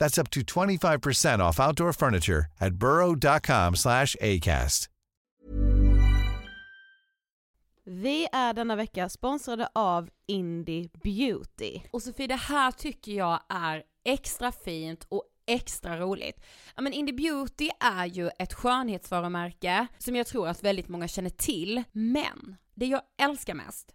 That's up to 25% off outdoor furniture at burrow.com slash ACAST. Vi är denna vecka sponsrade av Indie Beauty. Och Sofie, det här tycker jag är extra fint och extra roligt. Ja men Indie Beauty är ju ett skönhetsvarumärke som jag tror att väldigt många känner till, men det jag älskar mest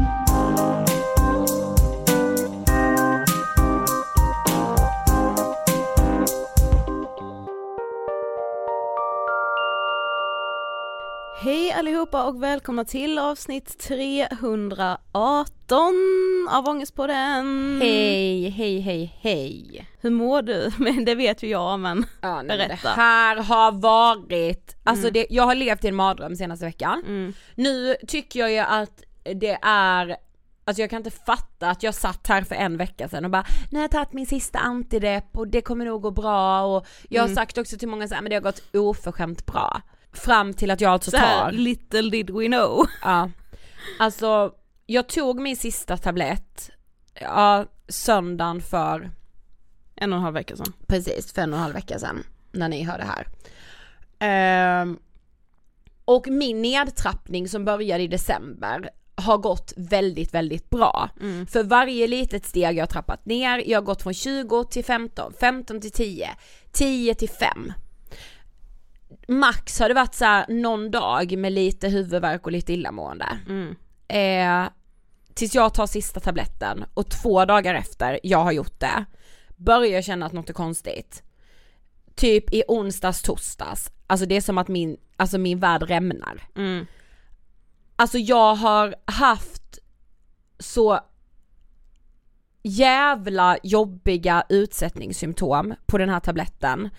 Hej allihopa och välkomna till avsnitt 318 av Ångestpodden. Hej, hej, hej, hej. Hur mår du? Men det vet ju jag men ja, nej, berätta. Det här har varit, alltså mm. det, jag har levt i en mardröm senaste veckan. Mm. Nu tycker jag ju att det är Alltså jag kan inte fatta att jag satt här för en vecka sedan och bara nu har jag tagit min sista antidepp och det kommer nog gå bra och jag har mm. sagt också till många så här, men det har gått oförskämt bra. Fram till att jag alltså tar... little did we know. Ja. Alltså, jag tog min sista tablett, ja, söndagen för... En och en halv vecka sedan. Precis, för en och en halv vecka sedan. När ni hör det här. Um, och min nedtrappning som började i december har gått väldigt, väldigt bra. Mm. För varje litet steg jag har trappat ner, jag har gått från 20 till 15, 15 till 10, 10 till 5 max har det varit så här, någon dag med lite huvudvärk och lite illamående. Mm. Eh, tills jag tar sista tabletten och två dagar efter jag har gjort det börjar jag känna att något är konstigt. Typ i onsdags, torsdags, alltså det är som att min, alltså min värld rämnar. Mm. Alltså jag har haft så jävla jobbiga utsättningssymptom på den här tabletten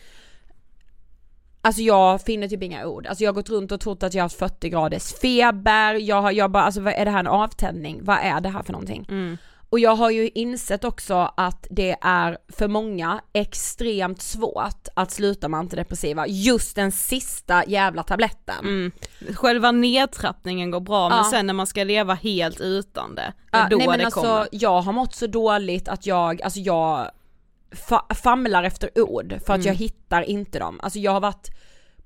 Alltså jag finner typ inga ord. Alltså jag har gått runt och trott att jag har haft 40 graders feber, jag har, jag bara, alltså vad är det här en avtändning? Vad är det här för någonting? Mm. Och jag har ju insett också att det är för många extremt svårt att sluta med antidepressiva, just den sista jävla tabletten. Mm. Själva nedtrappningen går bra ja. men sen när man ska leva helt utan det, det är ja, då nej, men det alltså, kommer. Jag har mått så dåligt att jag, alltså jag fa famlar efter ord för att mm. jag hittar inte dem. Alltså jag har varit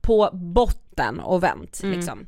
på botten och vänt mm. liksom.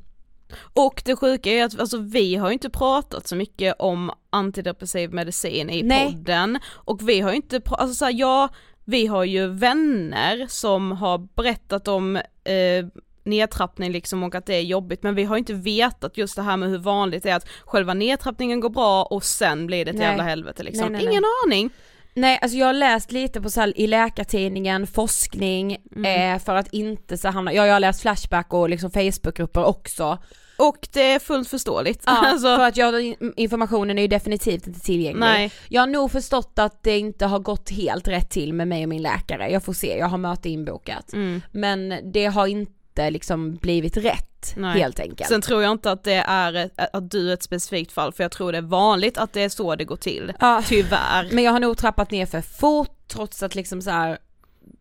Och det sjuka är att alltså, vi har ju inte pratat så mycket om antidepressiv medicin i Nej. podden och vi har ju inte, alltså så här, ja, vi har ju vänner som har berättat om eh, nedtrappning liksom och att det är jobbigt men vi har inte vetat just det här med hur vanligt det är att själva nedtrappningen går bra och sen blir det ett nej. jävla helvete liksom. Nej, nej, Ingen aning. Nej alltså jag har läst lite på så här, i Läkartidningen, forskning, mm. eh, för att inte så hamna, ja jag har läst Flashback och liksom Facebookgrupper också. Och det är fullt förståeligt. Ja, alltså. för att jag, informationen är ju definitivt inte tillgänglig. Nej. Jag har nog förstått att det inte har gått helt rätt till med mig och min läkare, jag får se, jag har möte inbokat. Mm. Men det har inte inte liksom blivit rätt Nej. helt enkelt. Sen tror jag inte att det är att du är ett specifikt fall för jag tror det är vanligt att det är så det går till. Ja, Tyvärr. Men jag har nog trappat ner för fort trots att liksom så här,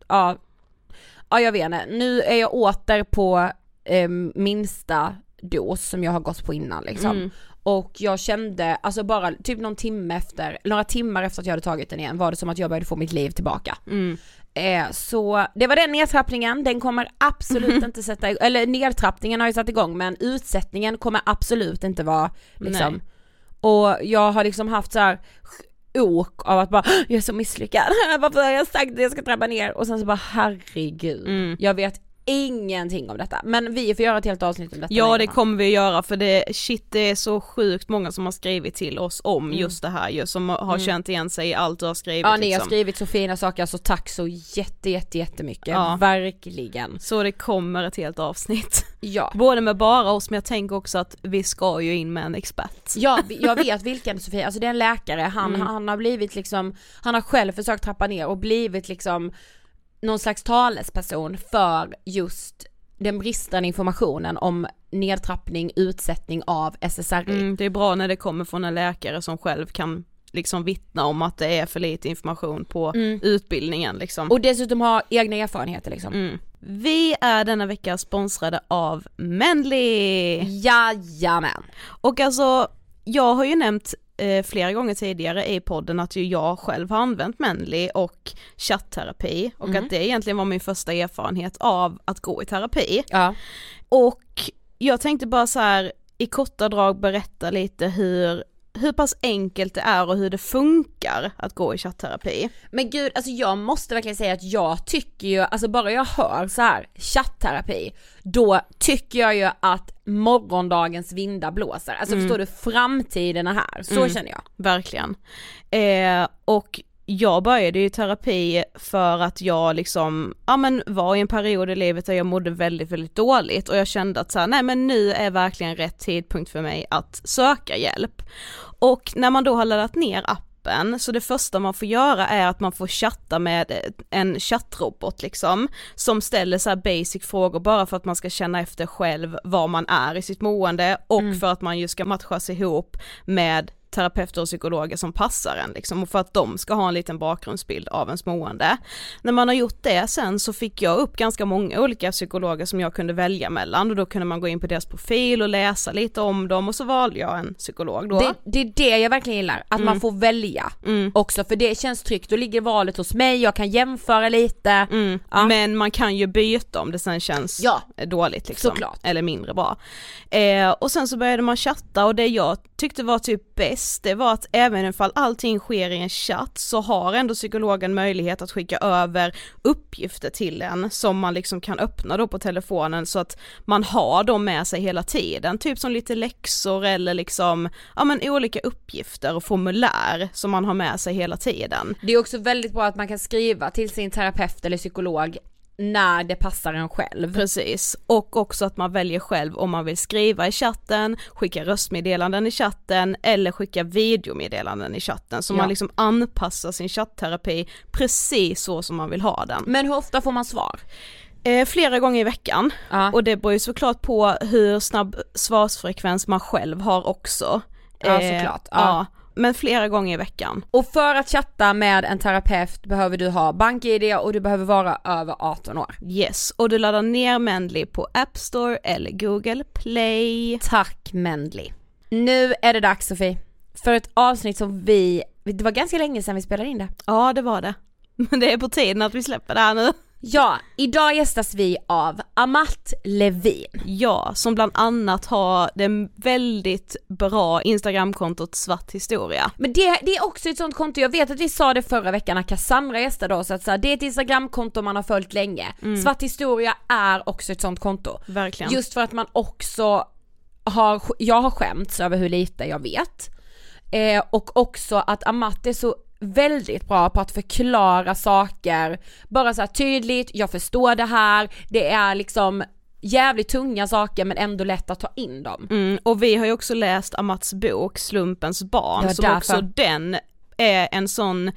ja, ja jag vet inte, nu är jag åter på eh, minsta dos som jag har gått på innan liksom. Mm. Och jag kände, alltså bara typ någon timme efter, några timmar efter att jag hade tagit den igen var det som att jag började få mitt liv tillbaka. Mm. Eh, så det var den nedtrappningen, den kommer absolut inte sätta igång, eller nedtrappningen har ju satt igång men utsättningen kommer absolut inte vara liksom. Nej. Och jag har liksom haft så här ok av att bara jag är så misslyckad, varför har jag sagt att jag ska trappa ner? Och sen så bara herregud, mm. jag vet ingenting om detta. Men vi får göra ett helt avsnitt om detta. Ja det kommer vi göra för det, shit det är så sjukt många som har skrivit till oss om mm. just det här ju, som har mm. känt igen sig i allt du har skrivit. Ja ni liksom. har skrivit så fina saker, alltså tack så jätte jätte jättemycket, ja. verkligen. Så det kommer ett helt avsnitt. Ja. Både med bara oss men jag tänker också att vi ska ju in med en expert. Ja jag vet vilken Sofia, alltså det är en läkare, han, mm. han har blivit liksom, han har själv försökt trappa ner och blivit liksom någon slags talesperson för just den bristande informationen om nedtrappning, utsättning av SSRI. Mm, det är bra när det kommer från en läkare som själv kan liksom vittna om att det är för lite information på Mm. utbildningen liksom. Och dessutom ha egna erfarenheter liksom. Mm. Vi är denna vecka sponsrade av Mendley! Jajamän. Och alltså, jag har ju nämnt eh, flera gånger tidigare i podden att ju jag själv har använt Mendley och chattterapi och Mhm. att det egentligen var min första erfarenhet av att gå i terapi. Ja. Och jag tänkte bara så här i korta drag berätta lite hur, hur pass enkelt det är och hur det funkar att gå i chattterapi. Men gud, alltså jag måste verkligen säga att jag tycker ju, alltså bara jag hör så här chattterapi, då tycker jag ju att morgondagens vindar blåser. Alltså förstår du, framtiden är här, så Mm. känner jag. Verkligen. Eh, och jag började ju terapi för att jag liksom, ja men var i en period i livet där jag mådde väldigt, väldigt dåligt och jag kände att så här, nej men nu är verkligen rätt tidpunkt för mig att söka hjälp. Och när man då har laddat ner appen, så det första man får göra är att man får chatta med en chattrobot liksom, som ställer så basic frågor bara för att man ska känna efter själv var man är i sitt mående och för att man ju ska matchas ihop med terapeuter och psykologer som passar en liksom och för att de ska ha en liten bakgrundsbild av ens mående. När man har gjort det sen så fick jag upp ganska många olika psykologer som jag kunde välja mellan och då kunde man gå in på deras profil och läsa lite om dem och så valde jag en psykolog då. Det, det är det jag verkligen gillar, att man får välja Mm. också för det känns tryggt, då ligger valet hos mig, jag kan jämföra lite. Mm. Ja. Men man kan ju byta om det sen känns Ja. dåligt liksom. Såklart. Eller mindre bra. Eh, och sen så började man chatta och det jag tyckte var typ bäst, det var att även ifall allting sker i en chatt så har ändå psykologen möjlighet att skicka över uppgifter till en som man liksom kan öppna då på telefonen så att man har dem med sig hela tiden, typ som lite läxor eller liksom, ja men olika uppgifter och formulär som man har med sig hela tiden. Det är också väldigt bra att man kan skriva till sin terapeut eller psykolog när det passar en själv. Precis, och också att man väljer själv om man vill skriva i chatten, skicka röstmeddelanden i chatten eller skicka videomeddelanden i chatten. Så Ja. man liksom anpassar sin chattterapi precis så som man vill ha den. Men hur ofta får man svar? Eh, flera gånger i veckan Ja. och det beror ju såklart på hur snabb svarsfrekvens man själv har också. Ja, såklart. Ja. ja. Men flera gånger i veckan. Och för att chatta med en terapeut behöver du ha bank-id och du behöver vara över 18 år. Yes, och du laddar ner Mendley på App Store eller Google Play. Tack Mendley. Nu är det dags Sofie, för ett avsnitt som vi, det var ganska länge sedan vi spelade in det. Ja det var det. Men det är på tiden att vi släpper det här nu. Ja, idag gästas vi av Amat Levin. Ja, som bland annat har det väldigt bra Instagramkontot Svart Historia. Men det, det är också ett sånt konto, jag vet att vi sa det förra veckan när Cassandra gästade oss att så här, det är ett Instagramkonto man har följt länge. Svart historia är också ett sånt konto. Verkligen. Just för att man också har, jag har skämts över hur lite jag vet. Eh, och också att Amat är så väldigt bra på att förklara saker, bara så tydligt, jag förstår det här, det är liksom jävligt tunga saker men ändå lätt att ta in dem. Mm, och vi har ju också läst Amats bok Slumpens barn, som därför. också den är en sån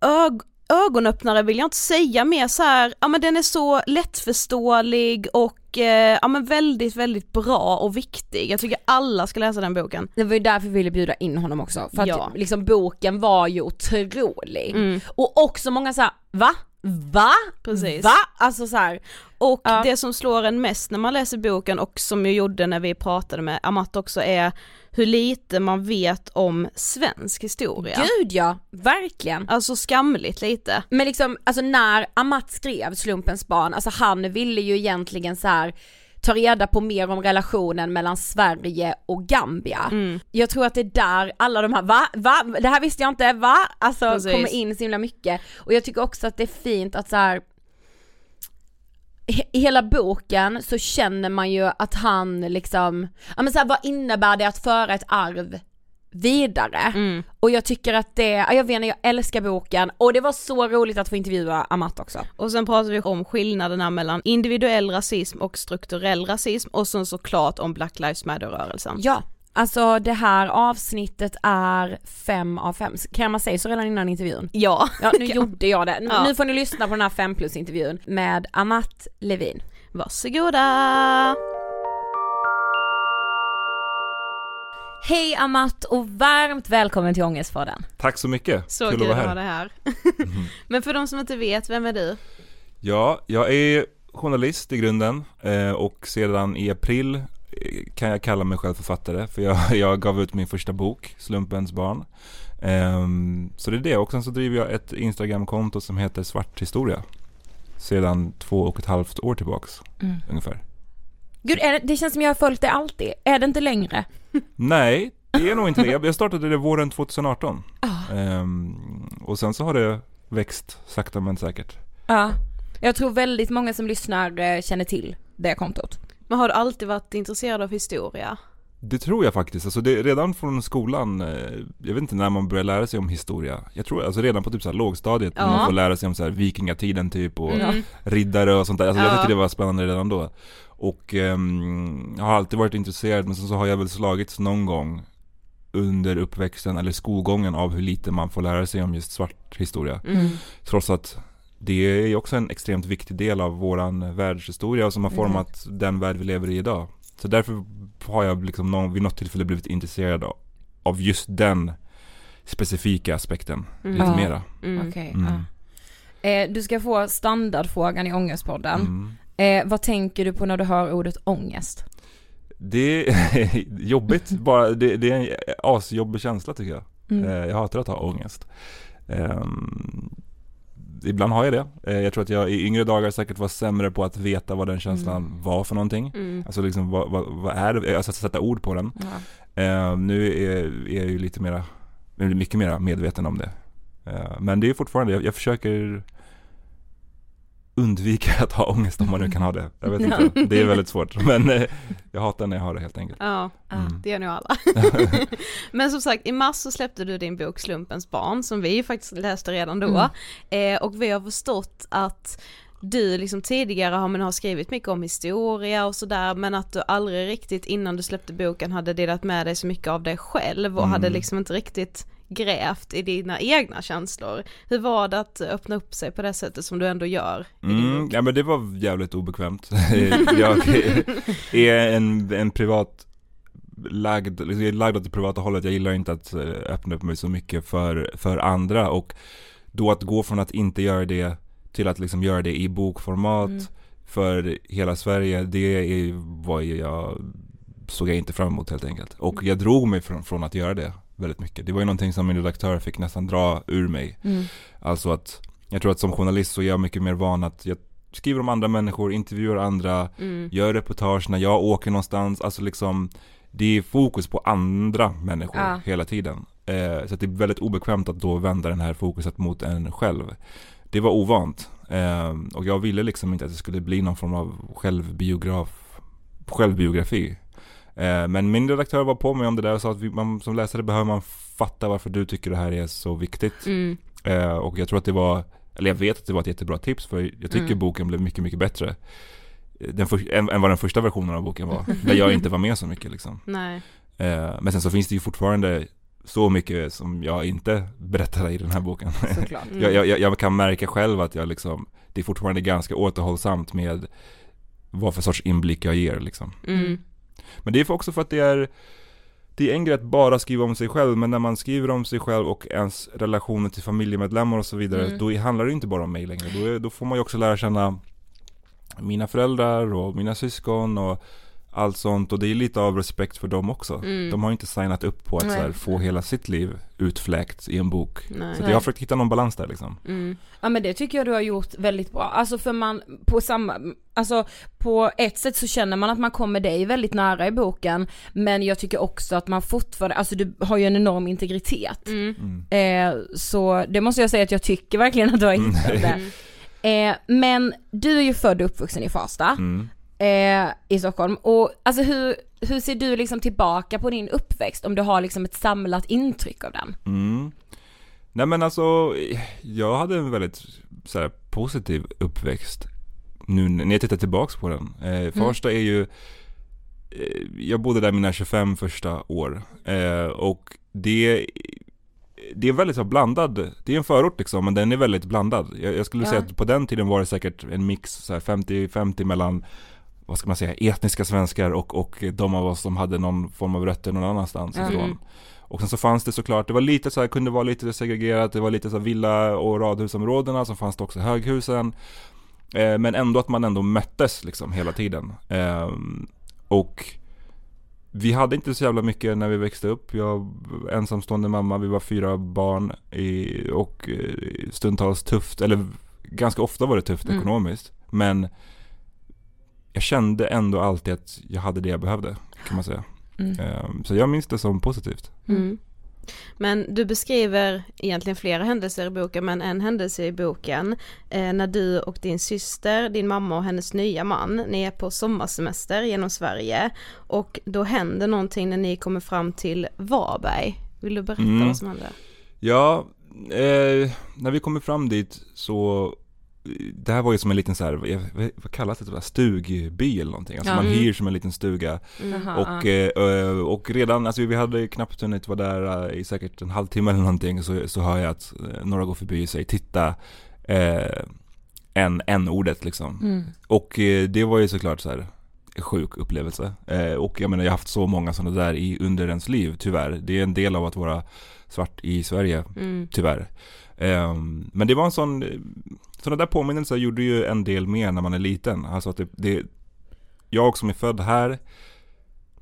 ög ögonöppnare vill jag inte säga mer så här, ja men den är så lättförståelig och eh, ja men väldigt väldigt bra och viktig. Jag tycker alla ska läsa den boken. Det var ju därför vi ville bjuda in honom också, för att Ja. liksom boken var ju otrolig. Mm. Och också många såhär, va? Va? Precis. Va? Alltså så här. Och Ja. det som slår en mest när man läser boken och som jag gjorde när vi pratade med Amat också är hur lite man vet om svensk historia. gud ja, verkligen. Alltså skamligt lite. Men liksom, alltså när Amat skrev Slumpens barn, alltså han ville ju egentligen så här ta reda på mer om relationen mellan Sverige och Gambia. Mm. Jag tror att det är där alla de här, va? Va? Det här visste jag inte, va? Alltså Precis. kommer in så himla mycket. Och jag tycker också att det är fint att så här. I hela boken så känner man ju att han liksom, ja men så här, vad innebär det att föra ett arv vidare? Mm. Och jag tycker att det, ja, jag vet inte, jag älskar boken och det var så roligt att få intervjua Amat också. Och sen pratar vi om skillnaderna mellan individuell rasism och strukturell rasism och sen såklart om Black Lives Matter-rörelsen. Ja, alltså det här avsnittet är fem av fem, kan man säga så redan innan intervjun? Ja, Ja, nu gjorde jag det. Ja. Nu får ni lyssna på den här fem plus intervjun med Amat Levin. varsågoda! Hej Amat och varmt välkommen till Ångestpodden. Tack så mycket. Så kul, att ha dig här. Men för de som inte vet, vem är du? Ja, jag är journalist i grunden eh, och sedan i april kan jag kalla mig själv författare för jag, jag gav ut min första bok, Slumpens barn. Um, så det är det och sen så driver jag ett Instagramkonto som heter Svart historia. Sedan två och ett halvt år tillbaks mm. ungefär. Gud, det, det, känns som jag har följt det alltid. Är det inte längre? Nej, det är nog inte det. Jag startade det våren 2018. Oh. Um, och sen så har det växt sakta men säkert. Ja, jag tror väldigt många som lyssnar eh, känner till det kontot. Men har du alltid varit intresserad av historia? Det tror jag faktiskt. Alltså det, redan från skolan, eh, jag vet inte när man börjar lära sig om historia. Jag tror alltså redan på typ så här lågstadiet, ja. när man får lära sig om så här vikingatiden typ och mm. riddare och sånt där. Alltså ja. jag tyckte det var spännande redan då. Och um, jag har alltid varit intresserad men så har jag väl slagits någon gång under uppväxten eller skolgången av hur lite man får lära sig om just svart historia. Mm. Trots att det är också en extremt viktig del av våran världshistoria som har format mm. den värld vi lever i idag. Så därför har jag liksom någon, vid något tillfälle blivit intresserad av just den specifika aspekten mm. lite mera. Mm. Okay, mm. eh, du ska få standardfrågan i Ångestpodden. Mm. Eh, vad tänker du på när du hör ordet ångest? Det är jobbigt bara, det, det, är en asjobbig känsla tycker jag. Mm. Eh, jag hatar att ha ångest. Um, ibland har jag det. Eh, jag tror att jag i yngre dagar säkert var sämre på att veta vad den känslan mm. var för någonting. Mm. Alltså liksom vad, vad, vad, är det? Alltså att sätta ord på den. Ja. Uh, nu är, är, jag ju lite mera, mycket mer medveten om det. Uh, men det är fortfarande, jag, jag försöker undvika att ha ångest om man nu kan ha det. Jag vet inte, det är väldigt svårt. Men eh, jag hatar när jag har det helt enkelt. Ja, mm. det gör nog alla. Men som sagt, i mars så släppte du din bok Slumpens barn, som vi faktiskt läste redan då. Mm. Eh, och vi har förstått att du liksom tidigare har, men har skrivit mycket om historia och sådär men att du aldrig riktigt innan du släppte boken hade delat med dig så mycket av dig själv och mm. hade liksom inte riktigt grävt i dina egna känslor. Hur var det att öppna upp sig på det sättet som du ändå gör? Mm, ja men det var jävligt obekvämt. jag är en, en privat lagd, liksom, jag är lagd åt det privata hållet. Jag gillar inte att eh, öppna upp mig så mycket för, för andra och då att gå från att inte göra det till att liksom göra det i bokformat mm. för hela Sverige, det är vad jag såg jag inte fram emot helt enkelt. Och jag drog mig från, från att göra det väldigt mycket. Det var ju någonting som min redaktör fick nästan dra ur mig. Mm. Alltså att jag tror att som journalist så är jag mycket mer van att jag skriver om andra människor, intervjuar andra, mm. gör reportage när jag åker någonstans. Alltså liksom det är fokus på andra människor ja. hela tiden. Eh, så det är väldigt obekvämt att då vända den här fokuset mot en själv. Det var ovant. Eh, och jag ville liksom inte att det skulle bli någon form av självbiograf, självbiografi. Eh, men min redaktör var på mig om det där och sa att vi, man, som läsare behöver man fatta varför du tycker det här är så viktigt. Mm. Eh, och jag tror att det var, eller jag vet att det var ett jättebra tips för jag tycker mm. boken blev mycket, mycket bättre. Eh, den för, än, än vad den första versionen av boken var. där jag inte var med så mycket liksom. Nej. men sen så finns det ju fortfarande så mycket som jag inte berättar i den här boken. Mm. jag, jag, jag, kan märka själv att jag liksom, det är fortfarande ganska återhållsamt med vad för sorts inblick jag ger liksom. Mm. Men det är också för att det är det är en grej att bara skriva om sig själv, men när man skriver om sig själv och ens relationer till familjemedlemmar och så vidare, mm. då handlar det inte bara om mig längre. Då, är, då får man ju också lära känna mina föräldrar och mina syskon och allt sånt och det är lite av respekt för dem också. Mm. De har inte signat upp på att här, få hela sitt liv utfläkt i en bok. Nej. Så jag har försökt hitta någon balans där liksom. Mm. Ja men det tycker jag du har gjort väldigt bra. Alltså för man, på samma, alltså på ett sätt så känner man att man kommer dig väldigt nära i boken, men jag tycker också att man fortfarande, alltså du har ju en enorm integritet. Mm. mm. Eh, så det måste jag säga att jag tycker verkligen att du har hittat det. Eh, men du är ju född och uppvuxen i Farsta. Mm eh, i Stockholm. Och alltså hur, hur ser du liksom tillbaka på din uppväxt om du har liksom ett samlat intryck av den? Mm. Nej men alltså, jag hade en väldigt så här, positiv uppväxt nu när jag tittar tillbaks på den. Eh, mm. Farsta är ju, eh, jag bodde där mina 25 första år eh, och det det är väldigt så blandad, det är en förort liksom men den är väldigt blandad. Jag, jag skulle ja. säga att på den tiden var det säkert en mix så 50-50 mellan vad ska man säga, etniska svenskar och, och de av oss som hade någon form av rötter någon annanstans Mm. ifrån. Och sen så fanns det såklart, det var lite så här, kunde vara lite segregerat, det var lite så här villa och radhusområdena, så fanns det också höghusen. Eh, men ändå att man ändå möttes liksom hela tiden. Eh, och vi hade inte så jävla mycket när vi växte upp. Jag ensamstående mamma, vi var fyra barn i, och eh, stundtals tufft, eller ganska ofta var det tufft Mm. ekonomiskt. Men jag kände ändå alltid att jag hade det jag behövde, kan man säga. Mm. Eh, Så jag minns det som positivt. Mm. Men du beskriver egentligen flera händelser i boken, men en händelse i boken eh, när du och din syster, din mamma och hennes nya man, ni är på sommarsemester genom Sverige och då händer någonting när ni kommer fram till Varberg. Vill du berätta Mm. vad som händer? Ja, eh, när vi kommer fram dit så det här var ju som en liten så här, vad, vad kallas det, så här, stugby eller någonting. Alltså Ja. man Mm. hyr som en liten stuga. Jaha, Och, ja. eh, och redan, alltså vi hade knappt hunnit vara där eh, i säkert en halvtimme eller någonting så, så hör jag att eh, några går förbi och säger titta eh, en, en ordet liksom. Mm. Och eh, det var ju såklart så här sjuk upplevelse. Eh, och jag menar jag har haft så många sådana där i, under ens liv tyvärr. Det är en del av att vara svart i Sverige Mm. tyvärr. Ehm, men det var en sån, sådana där påminnelser gjorde ju en del mer när man är liten. Alltså att det, det jag som är född här,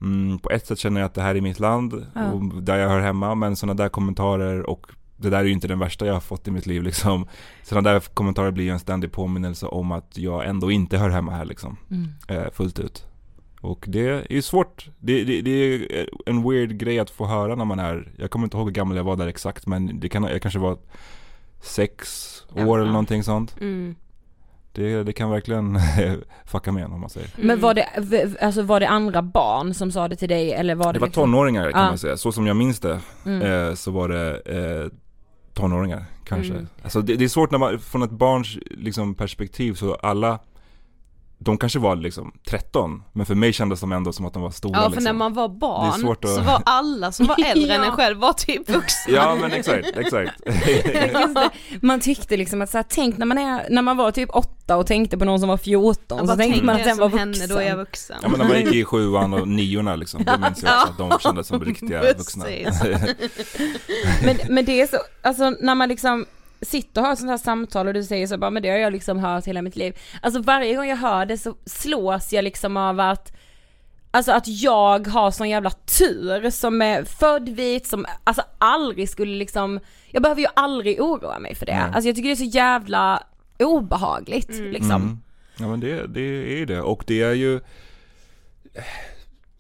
mm, på ett sätt känner jag att det här är mitt land Ja. och där jag hör hemma, men sådana där kommentarer och det där är ju inte den värsta jag har fått i mitt liv liksom. Sådana där kommentarer blir ju en ständig påminnelse om att jag ändå inte hör hemma här liksom, Mm. eh, fullt ut. Och det är ju svårt, det, det, det är en weird grej att få höra när man är, jag kommer inte ihåg hur gammal jag var där exakt, men det kan, jag kanske var sex år Ja. eller någonting sånt. Mm. Det, det kan verkligen fucka med en om man säger. Men var det, alltså var det andra barn som sa det till dig eller var det Det var liksom- tonåringar kan Ja. man säga, så som jag minns det Mm. eh, så var det eh, tonåringar kanske. Mm. Alltså det, det är svårt när man, från ett barns liksom, perspektiv så alla de kanske var liksom 13, men för mig kändes de ändå som att de var stora Ja för liksom. när man var Det är barn svårt att- så var alla som var äldre än Ja. en själv var typ vuxna. Ja men exakt, exakt. Man tyckte liksom att så här, tänk när man, är, när man var typ åtta och tänkte på någon som var 14 Jag så tänkte man att den var vuxen. henne, då är jag vuxen. Ja men när man gick i sjuan och niorna liksom, då minns jag också att de kändes som riktiga vuxna. Men, men det är så, alltså när man liksom sitter och har sånt här samtal och du säger så bara, men det har jag liksom hört hela mitt liv. Alltså varje gång jag hör det så slås jag liksom av att Alltså att jag har sån jävla tur som är född vit, som alltså aldrig skulle liksom, jag behöver ju aldrig oroa mig för det. Nej. Alltså jag tycker det är så jävla obehagligt liksom. Mm. Ja men det, det är ju det, och det är ju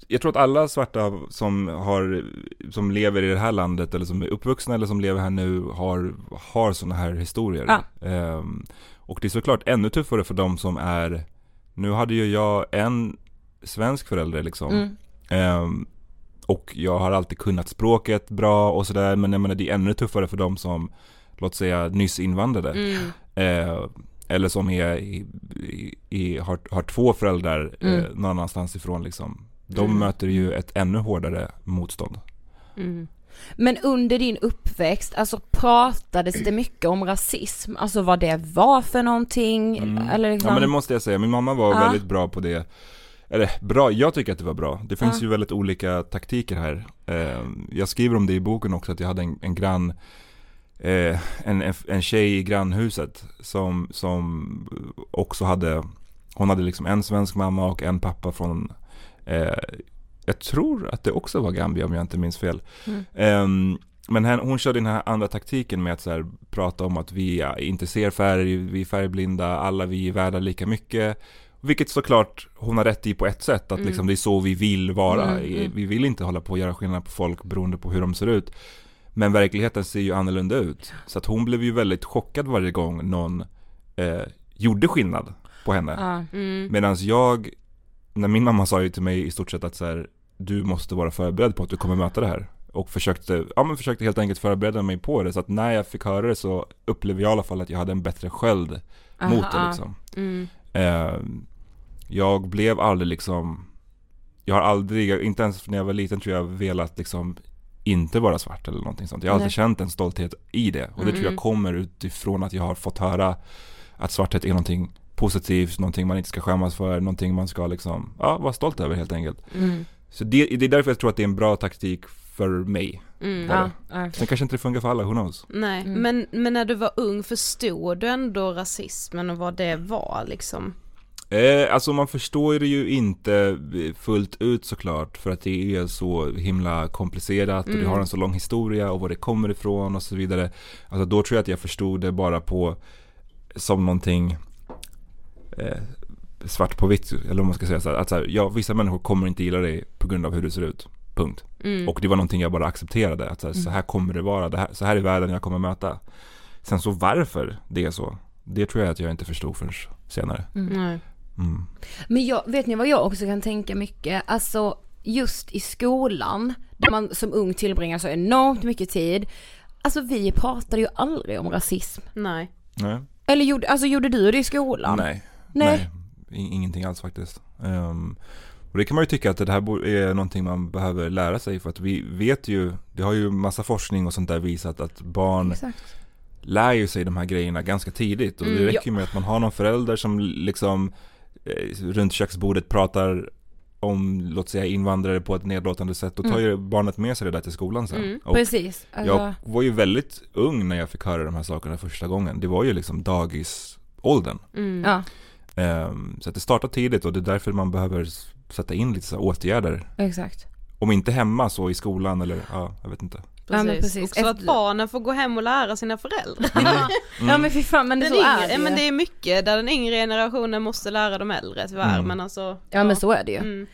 Jag tror att alla svarta som har, som lever i det här landet eller som är uppvuxna eller som lever här nu har, har sådana här historier. Ja. Ehm, och det är såklart ännu tuffare för de som är, nu hade ju jag en svensk förälder liksom. Mm. Ehm, och jag har alltid kunnat språket bra och sådär, men jag menar det är ännu tuffare för de som, låt säga nyss invandrade. Mm. Eh, eller som är i, i, har, har två föräldrar eh, Mm. någon annanstans ifrån liksom. De Mm. möter ju ett ännu hårdare motstånd. Mm. Men under din uppväxt, alltså pratades det mycket om rasism? Alltså vad det var för någonting? Mm. Eller liksom... Ja men det måste jag säga, min mamma var Ja. väldigt bra på det. Eller bra, jag tycker att det var bra. Det finns Ja. ju väldigt olika taktiker här. Eh, jag skriver om det i boken också, att jag hade en, en grann eh, en, en, en tjej i grannhuset som, som också hade Hon hade liksom en svensk mamma och en pappa från eh, Jag tror att det också var Gambia om jag inte minns fel. Mm. Ehm, men hen, hon körde den här andra taktiken med att så här, prata om att vi inte ser färg, vi är färgblinda, alla vi är värda lika mycket. Vilket såklart hon har rätt i på ett sätt, att Mm. liksom det är så vi vill vara. Mm, mm. Vi vill inte hålla på och göra skillnad på folk beroende på hur de ser ut. Men verkligheten ser ju annorlunda ut. Så att hon blev ju väldigt chockad varje gång någon eh, gjorde skillnad på henne. Ja. Mm. Medan jag, när min mamma sa ju till mig i stort sett att så här, du måste vara förberedd på att du kommer möta det här. Och försökte, ja men försökte helt enkelt förbereda mig på det. Så att när jag fick höra det så upplevde jag i alla fall att jag hade en bättre sköld mot det Aha. liksom. Mm. Eh, jag blev aldrig liksom, jag har aldrig, inte ens när jag var liten tror jag velat liksom inte vara svart eller någonting sånt. Jag har alltid Nej. känt en stolthet i det. Och det tror jag Mm. kommer utifrån att jag har fått höra att svarthet är någonting positivt, någonting man inte ska skämmas för, någonting man ska liksom, ja, vara stolt över helt enkelt. Mm. Så det, det är därför jag tror att det är en bra taktik för mig. Mm. Ja, det. ja. Sen kanske inte det funkar för alla, who knows? Nej, Mm. men, men när du var ung förstod du ändå rasismen och vad det var liksom? Eh, alltså man förstår det ju inte fullt ut såklart för att det är så himla komplicerat och det Mm. har en så lång historia och var det kommer ifrån och så vidare. Alltså då tror jag att jag förstod det bara på som någonting eh, svart på vitt eller om man ska säga så här, att så här, ja, vissa människor kommer inte gilla dig på grund av hur du ser ut. Punkt. Mm. Och det var någonting jag bara accepterade, att så här, så här kommer det vara, det här, så här är världen jag kommer möta. Sen så varför det är så, det tror jag att jag inte förstod förrän senare. Nej. Mm. Men jag, vet ni vad jag också kan tänka mycket? Alltså just i skolan, där man som ung tillbringar så enormt mycket tid. Alltså vi pratade ju aldrig om rasism. Nej. Nej. Eller gjorde, alltså gjorde du det i skolan? Nej. Nej. Nej. Ingenting alls faktiskt. Ehm, och det kan man ju tycka att det här är någonting man behöver lära sig för att vi vet ju, det har ju massa forskning och sånt där visat att barn Exakt. lär ju sig de här grejerna ganska tidigt och det Mm, räcker ju med att man har någon förälder som liksom eh, runt köksbordet pratar om, låt säga invandrare på ett nedlåtande sätt, då tar Mm. ju barnet med sig det där till skolan sen. Mm, och Precis. Alltså, jag var ju väldigt ung när jag fick höra de här sakerna första gången. Det var ju liksom dagisåldern. Mm. Ja, så att det startar tidigt och det är därför man behöver sätta in lite så här åtgärder. exakt. Om inte hemma så i skolan eller ja, jag vet inte. Ja, men Precis. precis. Och så att Efter- barnen får gå hem och lära sina föräldrar. Ja men fy fan men det, Den så yngre, är det ja, ju. men det är mycket där den yngre generationen måste lära de äldre tyvärr Mm. men alltså Ja men så är det ju. mm.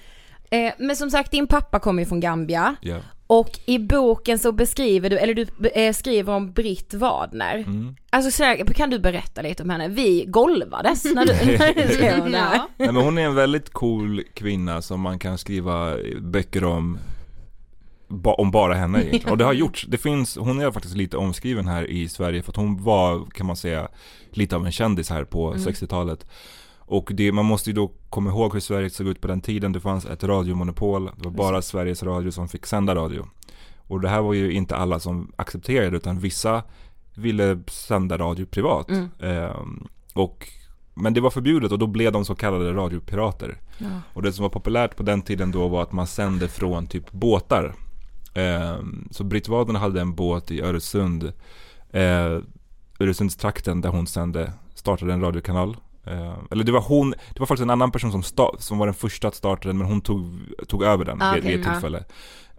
Eh, men som sagt din pappa kommer ju från Gambia Ja. Och i boken så beskriver du, eller du eh, skriver om Britt Wadner. Mm. Alltså så kan du berätta lite om henne? Vi golvades när du, när du skrev om det här. ja. Nej, men hon är en väldigt cool kvinna som man kan skriva böcker om ba, om bara henne egentligen. Och det har gjorts. Det finns, hon är faktiskt lite omskriven här i Sverige för att hon var, kan man säga, lite av en kändis här på Mm. 60-talet. Och det, man måste ju då komma ihåg hur Sverige såg ut på den tiden. Det fanns ett radiomonopol. Det var bara Sveriges Radio som fick sända radio. Och det här var ju inte alla som accepterade utan vissa ville sända radio privat. Mm. Ehm, och, men det var förbjudet och då blev de så kallade radiopirater. Ja. Och det som var populärt på den tiden då var att man sände från typ båtar. Ehm, så Britt Wadner hade en båt i Öresund. Eh, Öresundstrakten där hon sände, startade en radiokanal. Eh, eller det var hon, det var faktiskt en annan person som, sta, som var den första att starta den men hon tog, tog över den Ah, vid, vid ett ja. tillfälle.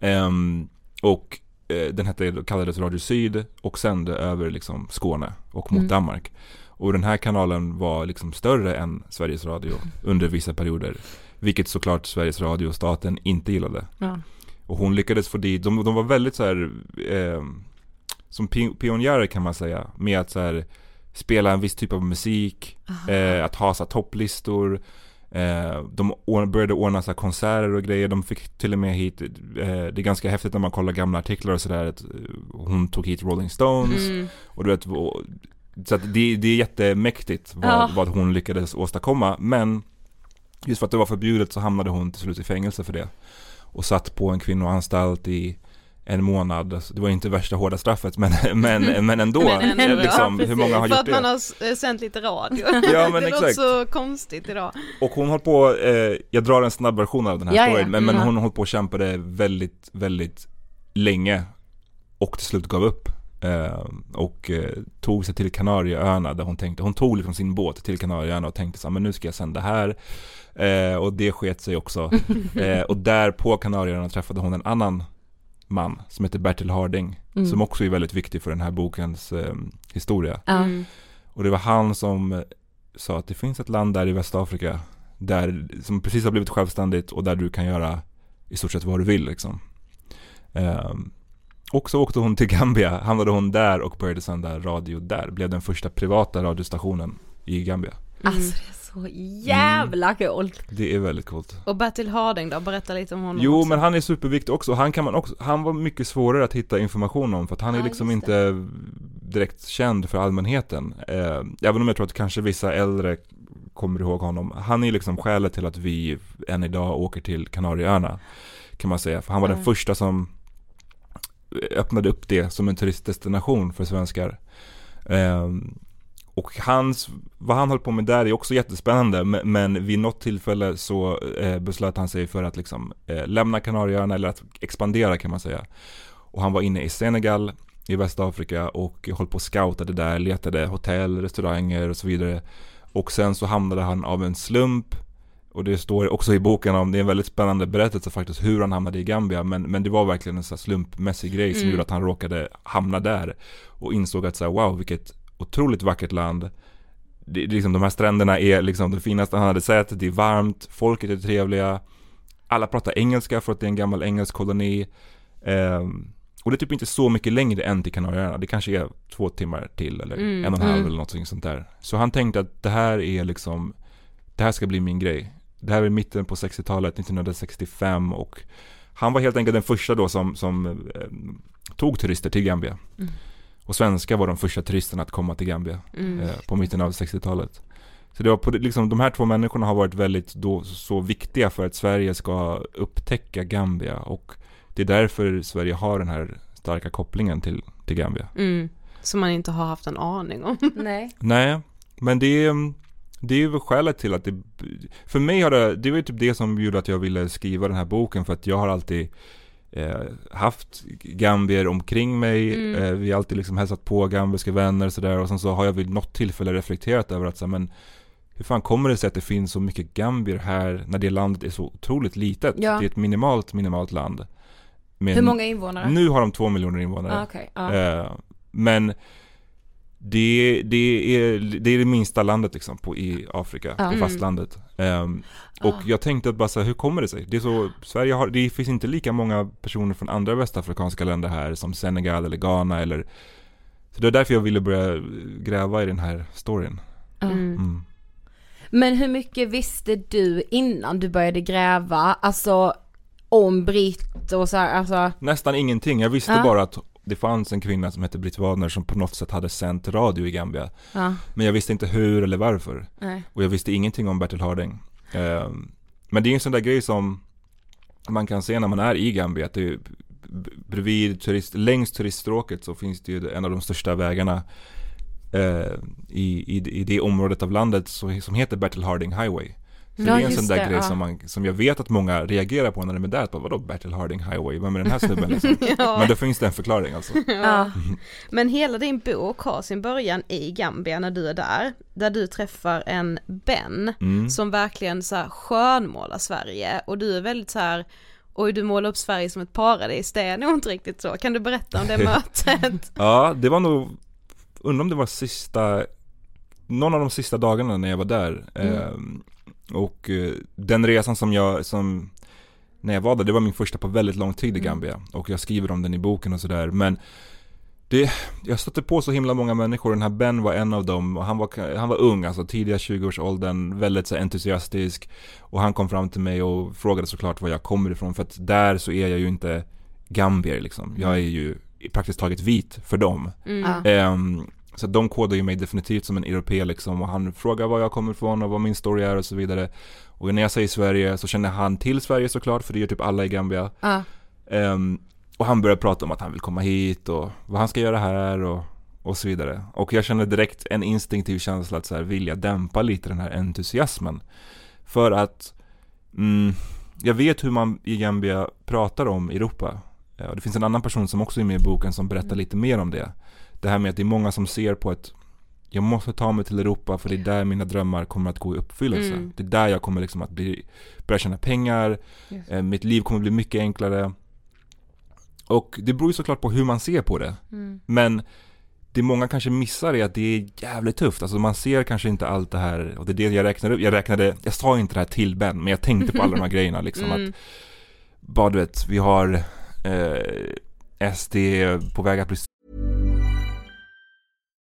Ehm, och eh, den hette, kallades Radio Syd och sände över liksom Skåne och mot Mm. Danmark. Och den här kanalen var liksom större än Sveriges Radio under vissa perioder. Vilket såklart Sveriges Radio och staten inte gillade. Ja. Och hon lyckades få dit, de, de var väldigt så här, eh, som pi- pionjärer kan man säga, med att så här, spela en viss typ av musik, eh, att ha så topplistor, eh, de började ordna så konserter och grejer, de fick till och med hit, eh, det är ganska häftigt när man kollar gamla artiklar och sådär, att eh, hon tog hit Rolling Stones, Mm. och du vet, och, så att det, det är jättemäktigt vad, Ja. vad hon lyckades åstadkomma, men just för att det var förbjudet så hamnade hon till slut i fängelse för det. Och satt på en kvinnoanstalt i en månad. Det var inte värsta hårda straffet men, men, men ändå. Men ändå, liksom, ja, hur många har För gjort att man det? har eh, sänt lite radio. Ja, men det låter exakt. så konstigt idag. Och hon höll på, eh, jag drar en snabb version av den här Ja, ja. storyn, men, men Mm. hon höll på och kämpade väldigt, väldigt länge och till slut gav upp. Eh, och eh, tog sig till Kanarieöarna där hon tänkte, hon tog liksom sin båt till Kanarieöarna och tänkte så men nu ska jag sända här. Eh, och det sket sig också. eh, och där på Kanarieöarna träffade hon en annan man som heter Bertil Harding, Mm. som också är väldigt viktig för den här bokens eh, historia. Mm. Och det var han som eh, sa att det finns ett land där i Västafrika där, som precis har blivit självständigt och där du kan göra i stort sett vad du vill liksom. Ehm, och så åkte hon till Gambia, hamnade hon där och började sända radio där. Blev den första privata radiostationen i Gambia. Mm. Är så jävla coolt. Det är väldigt coolt. Och Bertil Harding då, berätta lite om honom Jo också. men han är superviktig också. Han kan man också, han var mycket svårare att hitta information om för att han är Ja, liksom just inte direkt känd för allmänheten. Eh, även om jag tror att kanske vissa äldre kommer ihåg honom. Han är liksom skälet till att vi än idag åker till Kanarieöarna. Kan man säga. För han var den Mm. första som öppnade upp det som en turistdestination för svenskar. Eh, och hans, vad han höll på med där är också jättespännande men, vid något tillfälle så eh, beslöt han sig för att liksom eh, lämna Kanarieöarna eller att expandera kan man säga. Och han var inne i Senegal i Västafrika och höll på och scoutade där, letade hotell, restauranger och så vidare. Och sen så hamnade han av en slump och det står också i boken om, det är en väldigt spännande berättelse faktiskt hur han hamnade i Gambia men, men det var verkligen en sån slumpmässig grej som mm. gjorde att han råkade hamna där och insåg att så här, wow vilket otroligt vackert land det, liksom, de här stränderna är liksom det finaste han hade sett, det är varmt, folket är trevliga alla pratar engelska för att det är en gammal engelsk koloni um, och det är typ inte så mycket längre än till Kanarieöarna. Det kanske är två timmar till eller mm, en och en halv mm. eller någonting sånt där. Så han tänkte att det här är liksom, det här ska bli min grej. Det här är mitten på 60-talet, 1965 och han var helt enkelt den första då som, som eh, tog turister till Gambia. Mm. Och svenskar var de första turisterna att komma till Gambia mm. eh, på mitten av 60-talet. Så det var på, liksom, de här två människorna har varit väldigt då, så viktiga för att Sverige ska upptäcka Gambia och det är därför Sverige har den här starka kopplingen till, till Gambia. Mm. Som man inte har haft en aning om. Nej. Nej, men det är, det är väl skälet till att det, för mig har det, det var ju typ det som gjorde att jag ville skriva den här boken för att jag har alltid eh, haft gambier omkring mig, mm. eh, vi har alltid liksom hälsat på gambiska vänner och sådär och sen så har jag vid något tillfälle reflekterat över att så, men hur fan kommer det sig att det finns så mycket gambier här när det landet är så otroligt litet? Ja. Det är ett minimalt, minimalt land. Men Hur många invånare? Nu har de två miljoner invånare. Ah, okay. ah. Eh, men det, det, är, det är det minsta landet liksom på, i Afrika, ah. på fastlandet. Um, och jag tänkte att bara så här, hur kommer det sig? Det är så, Sverige har, det finns inte lika många personer från andra västafrikanska länder här som Senegal eller Ghana eller Så det är därför jag ville börja gräva i den här storyn. Mm. Mm. Men hur mycket visste du innan du började gräva? Alltså om Britt och så här, alltså Nästan ingenting, jag visste ja. bara att det fanns en kvinna som hette Britt Wadner som på något sätt hade sänt radio i Gambia. Ja. Men jag visste inte hur eller varför. Nej. Och jag visste ingenting om Bertil Harding. Eh, men det är en sån där grej som man kan se när man är i Gambia. Att det, bredvid turist, längs turiststråket så finns det ju en av de största vägarna eh, i, i, i det området av landet så, som heter Bertil Harding Highway. Så ja, det är en sån där det, grej ja. som, man, som jag vet att många reagerar på när de är där, på, vadå Bertil Harding Highway, vem är den här snubben liksom? ja. Men då finns det en förklaring alltså. Ja. Men hela din bok har sin början i Gambia när du är där, där du träffar en Ben mm. som verkligen så här skönmålar Sverige och du är väldigt så här Oj, du målar upp Sverige som ett paradis, det är nog inte riktigt så. Kan du berätta om det mötet? ja, det var nog, undrar om det var sista, någon av de sista dagarna när jag var där. Mm. Eh, och eh, den resan som jag, som, när jag var där, det var min första på väldigt lång tid i mm. Gambia. Och jag skriver om den i boken och sådär. Men det, jag stötte på så himla många människor, den här Ben var en av dem och han var, han var ung, alltså tidiga 20-årsåldern, väldigt så entusiastisk och han kom fram till mig och frågade såklart var jag kommer ifrån för att där så är jag ju inte gambier liksom, jag mm. är ju praktiskt taget vit för dem. Mm. Um, så de kodar ju mig definitivt som en europé liksom och han frågar var jag kommer ifrån och vad min story är och så vidare. Och när jag säger Sverige så känner han till Sverige såklart för det gör typ alla i Gambia. Uh. Um, och han börjar prata om att han vill komma hit och vad han ska göra här och, och så vidare. Och jag känner direkt en instinktiv känsla att så här, vilja dämpa lite den här entusiasmen. För att mm, jag vet hur man i Gambia pratar om Europa. Ja, det finns en annan person som också är med i boken som berättar mm. lite mer om det det här med att det är många som ser på ett jag måste ta mig till Europa för det är där mina drömmar kommer att gå i uppfyllelse. Mm. Det är där jag kommer liksom att bli, börja tjäna pengar, eh, mitt liv kommer bli mycket enklare. Och det beror ju såklart på hur man ser på det. Mm. Men det många kanske missar är att det är jävligt tufft. Alltså man ser kanske inte allt det här, och det är det jag räknade upp. Jag räknade, jag sa inte det här till Ben, men jag tänkte på alla de här grejerna liksom. Mm. Att, bara du vet, vi har eh, SD på väg att bli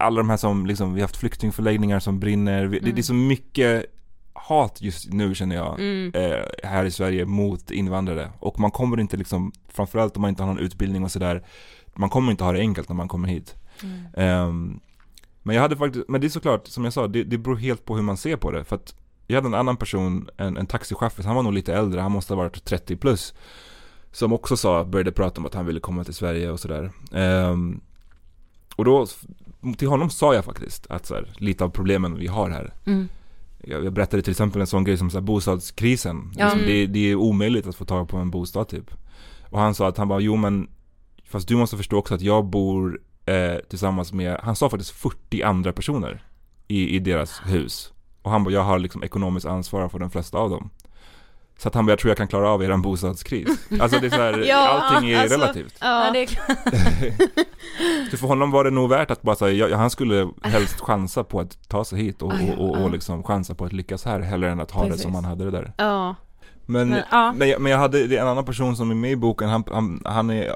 alla de här som liksom, vi har haft flyktingförläggningar som brinner. Vi, det, det är så mycket hat just nu känner jag, Mm. eh, här i Sverige mot invandrare. Och man kommer inte liksom, framförallt om man inte har någon utbildning och sådär, man kommer inte ha det enkelt när man kommer hit. Ehm, men jag hade faktiskt, men det är såklart, som jag sa, det, det beror helt på hur man ser på det. För att jag hade en annan person, en, en taxichaufför, han var nog lite äldre, han måste ha varit 30 plus. Som också sa, började prata om att han ville komma till Sverige och sådär. Ehm, och då, till honom sa jag faktiskt att så här, lite av problemen vi har här. Mm. Jag, jag berättade till exempel en sån grej som så här, bostadskrisen. Ja. Liksom, det, det är omöjligt att få tag på en bostad typ. Och han sa att han bara, jo men Fast du måste förstå också att jag bor eh, tillsammans med, han sa faktiskt 40 andra personer i, i deras hus. Och han bara, jag har liksom ekonomiskt ansvar för de flesta av dem. Så att han bara, jag tror jag kan klara av er bostadskris. Alltså det är så här, Ja, allting är alltså, relativt. Ja, Ja, det är. Så för honom var det nog värt att bara säga, han skulle helst chansa på att ta sig hit och, och, och, och liksom chansa på att lyckas här hellre än att ha det Precis. som han hade det där. ja. Men, Men, men, ja. jag, men jag hade, det är en annan person som är med i boken, han, han, han är,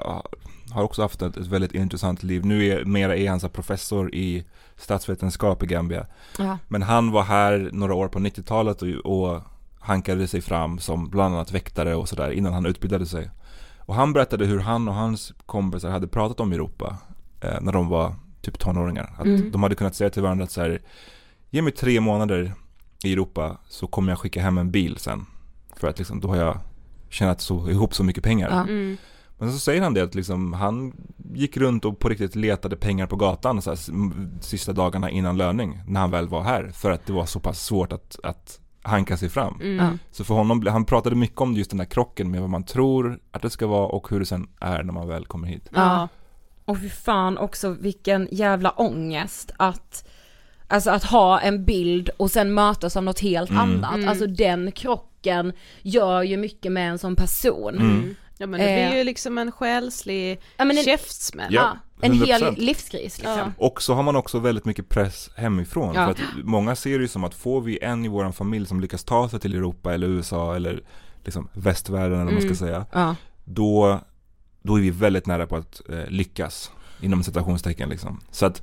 har också haft ett, ett väldigt intressant liv. Nu är, mera är han så professor i statsvetenskap i Gambia. Ja. Men han var här några år på 90-talet och, och hankade sig fram som bland annat väktare och sådär innan han utbildade sig. Och han berättade hur han och hans kompisar hade pratat om Europa eh, när de var typ tonåringar. Att Mm. de hade kunnat säga till varandra att så här, ge mig tre månader i Europa så kommer jag skicka hem en bil sen. För att liksom, då har jag tjänat så, ihop så mycket pengar. Ja. Mm. Men så säger han det att liksom, han gick runt och på riktigt letade pengar på gatan så här, sista dagarna innan löning när han väl var här. För att det var så pass svårt att, att hanka sig fram. Mm. Så för honom, han pratade mycket om just den där krocken med vad man tror att det ska vara och hur det sen är när man väl kommer hit. Ja. Och fy fan också vilken jävla ångest att Alltså att ha en bild och sen mötas av något helt Mm. annat. Mm. Alltså den krocken gör ju mycket med en som person. Mm. Ja men det Eh. blir ju liksom en själslig Ja, en, käftsmäll. Ja. En hel 100%. livskris liksom. Ja. Och så har man också väldigt mycket press hemifrån. Ja. För att många ser det ju som att får vi en i vår familj som lyckas ta sig till Europa eller USA eller liksom västvärlden eller vad man Mm. ska säga. Ja. då, då är vi väldigt nära på att eh, lyckas. Inom citationstecken liksom. Så att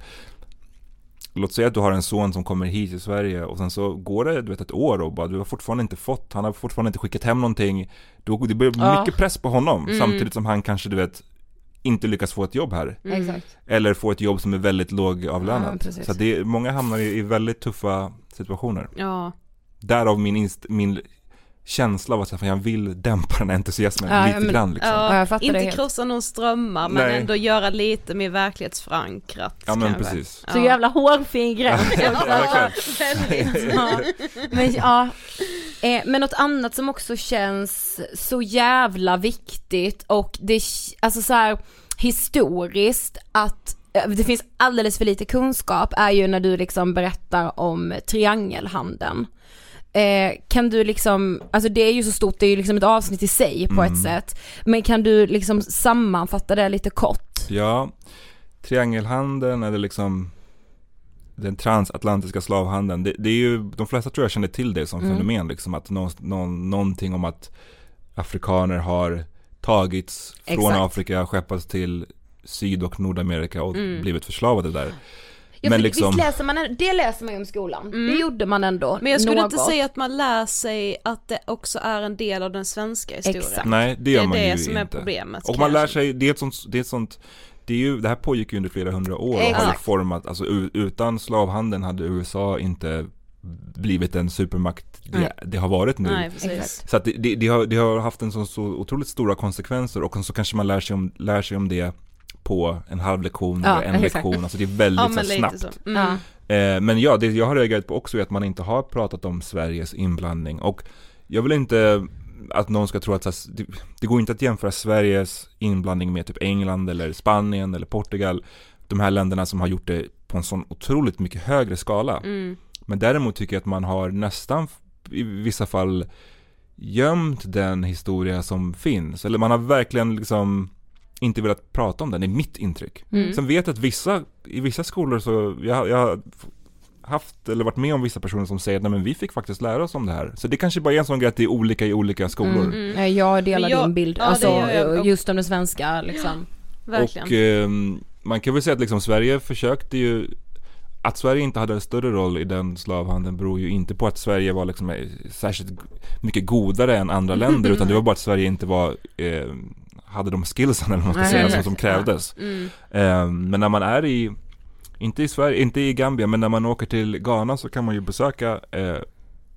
Låt säga att du har en son som kommer hit till Sverige och sen så går det du vet, ett år och bara du har fortfarande inte fått, han har fortfarande inte skickat hem någonting. Då, det blir Ja. mycket press på honom Mm. samtidigt som han kanske du vet inte lyckas få ett jobb här. Mm. Eller få ett jobb som är väldigt Ja, lågavlönat. precis. så det, många hamnar i, i väldigt tuffa situationer. Ja. Därav min, inst, min känsla av att jag vill dämpa den här entusiasmen Ja, lite men- grann liksom. Ja, jag det inte helt. krossa någon strömmar men Nej. ändå göra lite mer verklighetsförankrat. Ja men kanske. precis. Så jävla hårfin gräns. Ja. Väldigt. ja. Men ja, eh, men något annat som också känns så jävla viktigt och det, alltså så här historiskt att eh, det finns alldeles för lite kunskap är ju när du liksom berättar om triangelhandeln. Eh, kan du liksom, alltså det är ju så stort, det är ju liksom ett avsnitt i sig på Mm. ett sätt. Men kan du liksom sammanfatta det lite kort? Ja, triangelhandeln eller liksom den transatlantiska slavhandeln, det, det är ju, de flesta tror jag känner till det som Mm. fenomen liksom att nå, nå, någonting om att afrikaner har tagits från Exakt. Afrika, skeppats till Syd och Nordamerika och Mm. blivit förslavade där. Ja, Men liksom- visst läser man, det läser man ju om skolan. Mm. Det gjorde man ändå. Men jag skulle något. inte säga att man lär sig att det också är en del av den svenska historien. Exakt. Nej, det Det gör är man det ju som är inte. problemet. Och man lär sig, det är ett sånt, det är ett sånt det, är ju, det här pågick ju under flera hundra år och har ju Exakt. format, alltså utan slavhandeln hade USA inte blivit den supermakt det, det har varit nu. Nej. Exakt. Så att det, det, det, har, det har haft en så, så otroligt stora konsekvenser och så kanske man lär sig om, lär sig om det på en halv lektion Ja, eller en exakt. lektion, alltså det är väldigt Ja så snabbt. så. Mm. Eh, men ja, det jag har reagerat på också är att man inte har pratat om Sveriges inblandning och jag vill inte att någon ska tro att här, det, det går inte att jämföra Sveriges inblandning med typ England eller Spanien eller Portugal, de här länderna som har gjort det på en sån otroligt mycket högre skala. Mm. Men däremot tycker jag att man har nästan i vissa fall gömt den historia som finns. Eller man har verkligen liksom inte velat prata om den, det är mitt intryck. Mm. Sen vet jag att vissa, i vissa skolor så, jag, jag har haft eller varit med om vissa personer som säger att nej men vi fick faktiskt lära oss om det här. Så det kanske bara är en sån grej att det är olika i olika skolor. Mm. Eh, Jag delar jag- din bild, ja, det alltså just om det svenska liksom. Verkligen. Och ehm, man kan väl säga att liksom Sverige försökte ju att Sverige inte hade en större roll i den slavhandeln beror ju inte på att Sverige var liksom eh, särskilt mycket godare än andra länder utan det var bara att Sverige inte var eh, hade de skillsen eller vad man ska säga som, som krävdes. Mm. Ehm, men när man är i, inte i Sverige, inte i Gambia, men när man åker till Ghana så kan man ju besöka eh,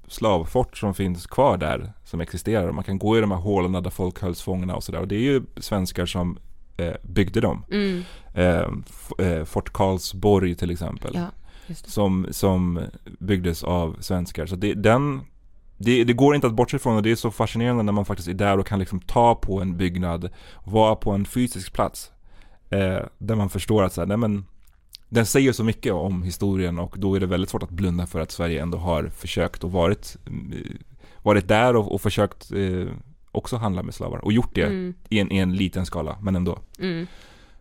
slavfort som finns kvar där, som existerar. Man kan gå i de här hålorna där folk hölls fångna och sådär. Och det är ju svenskar som eh, byggde dem. Mm. Eh, f- eh, Fort Karlsborg till exempel. Ja. Som, som byggdes av svenskar. Så det, den, det, det går inte att bortse från och det är så fascinerande när man faktiskt är där och kan liksom ta på en byggnad, vara på en fysisk plats. Eh, där man förstår att så här, nej men, den säger så mycket om historien och då är det väldigt svårt att blunda för att Sverige ändå har försökt och varit, mm, varit där och, och försökt eh, också handla med slavar och gjort det Mm. i, en, i en liten skala, men ändå. Mm.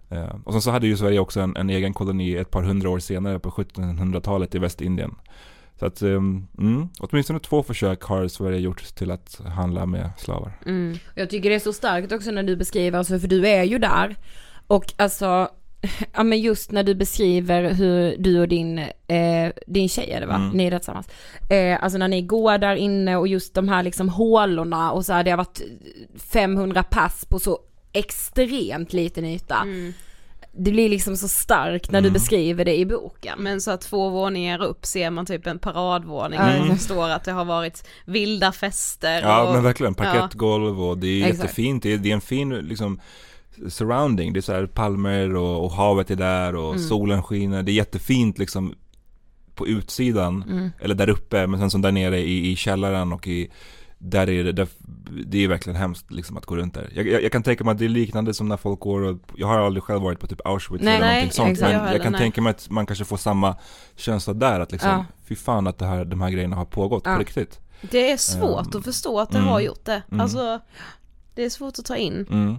Eh, och sen så hade ju Sverige också en, en egen koloni ett par hundra år senare på 1700-talet i Västindien. Så att, um, mm, åtminstone två försök har Sverige gjort till att handla med slavar. Mm. Jag tycker det är så starkt också när du beskriver, alltså för du är ju där. Och alltså, ja men just när du beskriver hur du och din, eh, din tjej är det va? Mm. Ni är där tillsammans. Eh, alltså när ni går där inne och just de här liksom hålorna och så här, det har varit 500 pass på så extremt liten yta. Mm. Det blir liksom så starkt när du Mm. beskriver det i boken. Men så att två våningar upp ser man typ en paradvåning Mm. där det står att det har varit vilda fester Ja och, men verkligen, parkettgolv och det är Exakt. jättefint. Det är, det är en fin liksom surrounding. Det är så här palmer och, och havet är där och Mm. solen skiner. Det är jättefint liksom på utsidan, Mm. eller där uppe, men sen som där nere i, i källaren och i där är det, där, det är verkligen hemskt liksom att gå runt där. Jag, jag, jag kan tänka mig att det är liknande som när folk går och, jag har aldrig själv varit på typ Auschwitz Nej, eller nej, någonting sånt, exakt. men Jag jag, heller, kan nej. tänka mig att man kanske får samma känsla där, att liksom, Ja. fy fan att det här, de här grejerna har pågått Ja. på riktigt. Det är svårt Um, att förstå att det mm, har gjort det. mm. Alltså, det är svårt att ta in. Mm.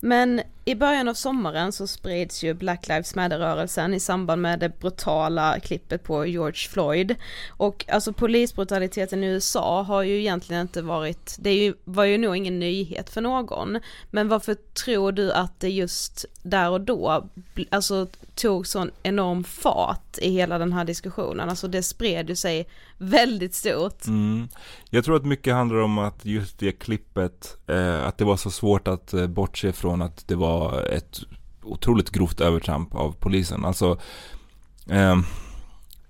Men i början av sommaren så spreds ju Black Lives Matter-rörelsen i samband med det brutala klippet på George Floyd. Och alltså polisbrutaliteten i USA har ju egentligen inte varit, det ju, var ju nog ingen nyhet för någon. Men varför tror du att det just där och då, alltså tog sån enorm fart i hela den här diskussionen? Alltså det spred ju sig väldigt stort. Mm. Jag tror att mycket handlar om att just det klippet, eh, att det var så svårt att eh, bortse från att det var ett otroligt grovt övertramp av polisen. Alltså,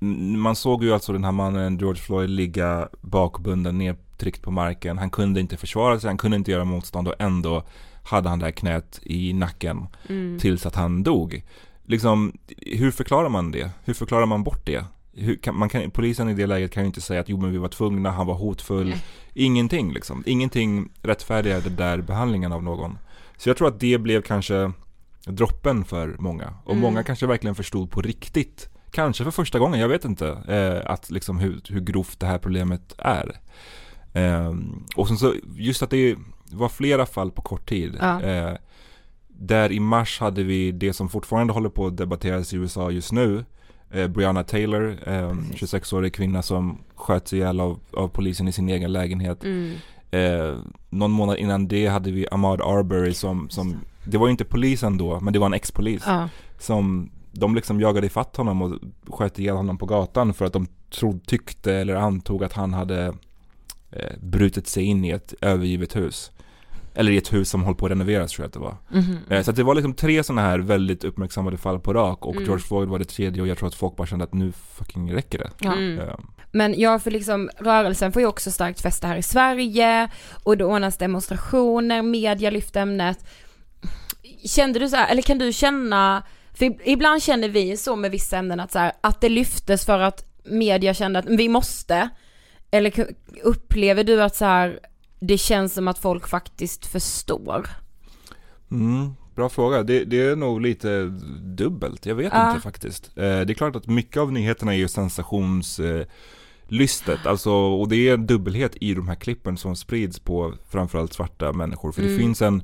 n- man såg ju alltså den här mannen, George Floyd, ligga bakbunden, nedtryckt på marken. Han kunde inte försvara sig, han kunde inte göra motstånd och ändå hade han det här knät i nacken Mm. tills att han dog. Liksom, hur förklarar man det? Hur förklarar man bort det? Kan, man kan, polisen i det läget kan ju inte säga att jo men vi var tvungna, han var hotfull. Ingenting liksom. Ingenting rättfärdigar den där behandlingen av någon. Så jag tror att det blev kanske droppen för många. Och Mm. många kanske verkligen förstod på riktigt, kanske för första gången, jag vet inte, eh, att liksom hur, hur grovt det här problemet är. Ehm, och sen så, just att det var flera fall på kort tid. Ja. Eh, där i mars hade vi det som fortfarande håller på att debatteras i USA just nu. Eh, Breonna Taylor, eh, 26-årig kvinna som sköts ihjäl av, av polisen i sin egen lägenhet. Mm. Eh, någon månad innan det hade vi Ahmad Arbery som, som det var ju inte polisen då, men det var en ex-polis. Ja. Som de liksom jagade ifatt honom och sköt ihjäl honom på gatan för att de trodde, tyckte eller antog att han hade eh, brutit sig in i ett övergivet hus. eller i ett hus som håller på att renoveras tror jag att det var. Mhm. Eh, Så att det var liksom tre sådana här väldigt uppmärksammade fall på rak och Mm. George Floyd var det tredje och jag tror att folk bara kände att nu fucking räcker det. Ja. Mm. Men ja, för liksom rörelsen får ju också starkt fäste här i Sverige och det ordnas demonstrationer, media lyfter ämnet. Kände du så här, eller kan du känna, för ibland känner vi så med vissa ämnen att så här, att det lyftes för att media kände att vi måste. Eller upplever du att så här, det känns som att folk faktiskt förstår? Mm, bra fråga. Det, det är nog lite dubbelt. Jag vet Ja. inte faktiskt. Eh, det är klart att mycket av nyheterna är ju sensationslystet. Eh, lystet. alltså, och det är en dubbelhet i de här klippen som sprids på framförallt svarta människor. För det Mm. finns en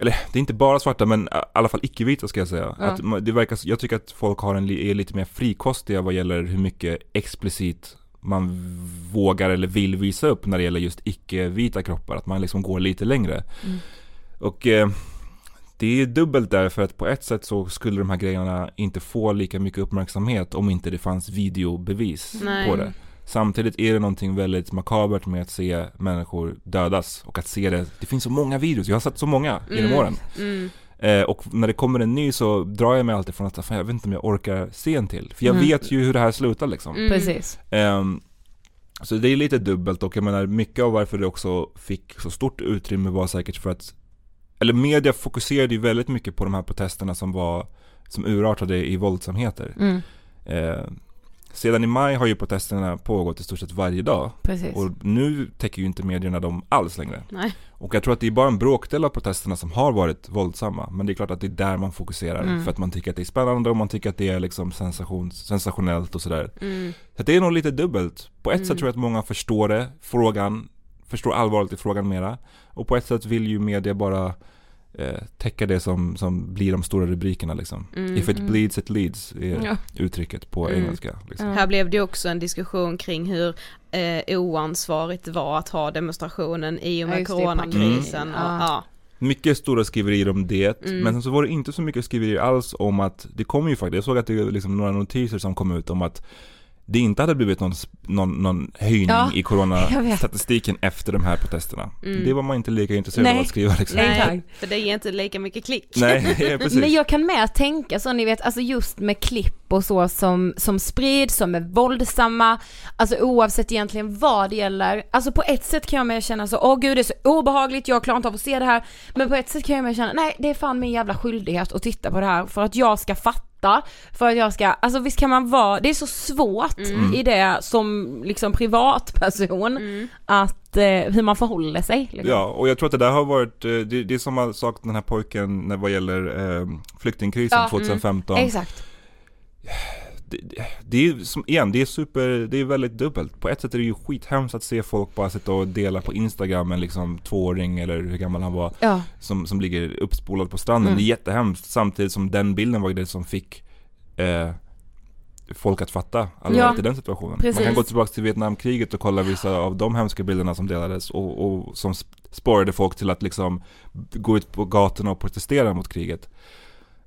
eller det är inte bara svarta men i alla fall icke-vita ska jag säga. Ja. Att det verkar, jag tycker att folk har en, är lite mer frikostiga vad gäller hur mycket explicit man vågar eller vill visa upp när det gäller just icke-vita kroppar. Att man liksom går lite längre. Mm. Och eh, det är dubbelt där för att på ett sätt så skulle de här grejerna inte få lika mycket uppmärksamhet om inte det fanns videobevis Nej. på det. Samtidigt är det någonting väldigt makabert med att se människor dödas och att se det, det finns så många videos, jag har sett så många genom Mm. åren. Mm. Eh, och när det kommer en ny så drar jag mig alltid från att fan, jag vet inte om jag orkar se en till. För jag Mm. vet ju hur det här slutar liksom. Mm. Precis. Ehm, så det är lite dubbelt och jag menar mycket av varför det också fick så stort utrymme var säkert för att eller media fokuserade ju väldigt mycket på de här protesterna som var som urartade i våldsamheter. Mm. Eh, sedan i maj har ju protesterna pågått i stort sett varje dag Precis. och nu täcker ju inte medierna dem alls längre. Nej. Och jag tror att det är bara en bråkdel av protesterna som har varit våldsamma. Men det är klart att det är där man fokuserar. Mm. För att man tycker att det är spännande och man tycker att det är liksom sensation, sensationellt och sådär. Mm. Så det är nog lite dubbelt. På ett Mm. sätt tror jag att många förstår det, frågan, förstår allvaret i frågan mera. Och på ett sätt vill ju media bara eh, täcka det som, som blir de stora rubrikerna liksom. Mm. If it Mm. bleeds it leads är Ja. uttrycket på Mm. engelska. Liksom. Ja. Här blev det ju också en diskussion kring hur eh, oansvarigt det var att ha demonstrationen i och Ja, med just det, coronakrisen. pandemin. Och, Ja. ja. Mycket stora skriverier om det, Mm. men sen så var det inte så mycket skriverier alls om att det kom ju faktiskt, jag såg att det är liksom några notiser som kom ut om att det inte hade blivit någon, någon, någon höjning Ja, i coronastatistiken efter de här protesterna. Mm. Det var man inte lika intresserad Nej. av att skriva liksom. Nej. För det ger inte lika mycket klick. Nej, ja, precis. Men jag kan med tänka så, ni vet, alltså just med klipp och så som, som sprids, som är våldsamma, alltså oavsett egentligen vad det gäller. Alltså på ett sätt kan jag med känna så, åh gud det är så obehagligt, jag klarar inte av att se det här. Men på ett sätt kan jag med känna, nej det är fan min jävla skyldighet att titta på det här för att jag ska fatta, för att jag ska, alltså visst kan man vara, det är så svårt Mm. i det som liksom privatperson, Mm. att, eh, hur man förhåller sig. Liksom. Ja, och jag tror att det där har varit, eh, det, det är som har sagt den här pojken när vad gäller eh, flyktingkrisen Ja, mm. 2015. Exakt. Det, det, är som, igen, det är super, det är väldigt dubbelt. På ett sätt är det ju skithemskt att se folk bara sitta och dela på Instagram en liksom tvååring eller hur gammal han var Ja. som, som ligger uppspolad på stranden. Mm. Det är jättehemskt samtidigt som den bilden var det som fick eh, folk att fatta allvaret Ja, i den situationen. precis. Man kan gå tillbaka till Vietnamkriget och kolla vissa av de hemska bilderna som delades och, och som sp- spårade folk till att liksom gå ut på gatorna och protestera mot kriget.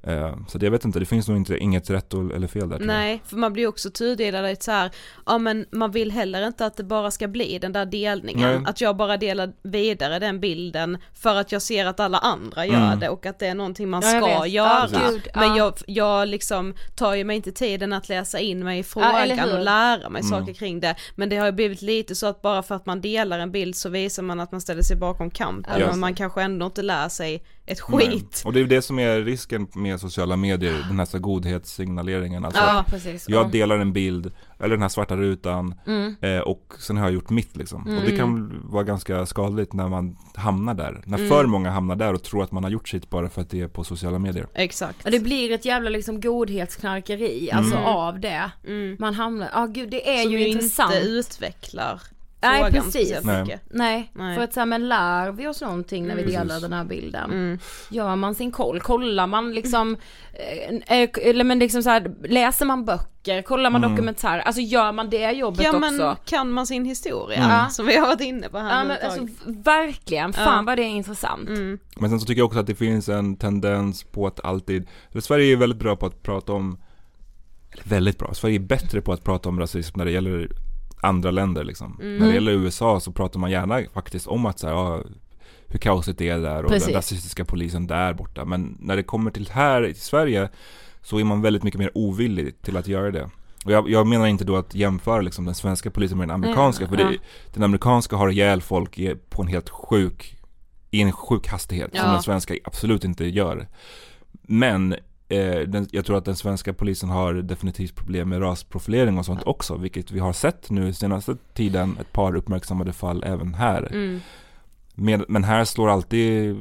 Eh, så det, jag vet inte, det finns nog inte, inget rätt eller fel där. Nej, för man blir ju också tudelad lite så här, ja men man vill heller inte att det bara ska bli den där delningen, Nej. att jag bara delar vidare den bilden för att jag ser att alla andra gör Mm. det och att det är någonting man Ja, ska göra. Ja, men ja. jag, jag liksom tar ju mig inte tiden att läsa in mig i Ja, frågan hur? och lära mig Mm. saker kring det. Men det har ju blivit lite så att bara för att man delar en bild så visar man att man ställer sig bakom kampen, Ja. men man kanske ändå inte lär sig ett Nej. skit. Och det är det som är risken med sociala medier, den här så godhetssignaleringen. Alltså, Ja, precis. jag Ja. delar en bild, eller den här svarta rutan, Mm. eh, och sen har jag gjort mitt liksom. Och det Mm. kan vara ganska skadligt när man hamnar där. När Mm. för många hamnar där och tror att man har gjort sitt bara för att det är på sociala medier. Exakt. Och det blir ett jävla liksom godhetsknarkeri, alltså Mm. av det. Mm. Man hamnar, ja gud det är Som ju intressant. inte utvecklar Nej, precis. Nej. Nej, Nej. för att säga men lär vi oss någonting när vi Mm. delar den här bilden? Mm. Gör man sin koll? Kollar man liksom, eh, eh, eller men liksom så här, läser man böcker? Kollar man Mm. dokumentärer? Alltså gör man det jobbet Ja också? men kan man sin historia, Mm. som vi har varit inne på här Ja men alltså verkligen, fan Ja. vad det är intressant. mm. Men sen så tycker jag också att det finns en tendens på att alltid, Sverige är väldigt bra på att prata om, väldigt bra, Sverige är bättre på att prata om rasism när det gäller andra länder liksom. Mm. När det gäller USA så pratar man gärna faktiskt om att så här, ja, hur det är där och Precis. den rasistiska polisen där borta. Men när det kommer till här i Sverige så är man väldigt mycket mer ovillig till att göra det. Och jag, jag menar inte då att jämföra liksom den svenska polisen med den amerikanska, Mm, för det, ja. den amerikanska har ihjäl folk på en helt sjuk, i en sjuk hastighet som Ja. den svenska absolut inte gör. Men eh, den, jag tror att den svenska polisen har definitivt problem med rasprofilering och sånt också, vilket vi har sett nu senaste tiden, ett par uppmärksammade fall även här. Mm. Med, men här slår alltid eh,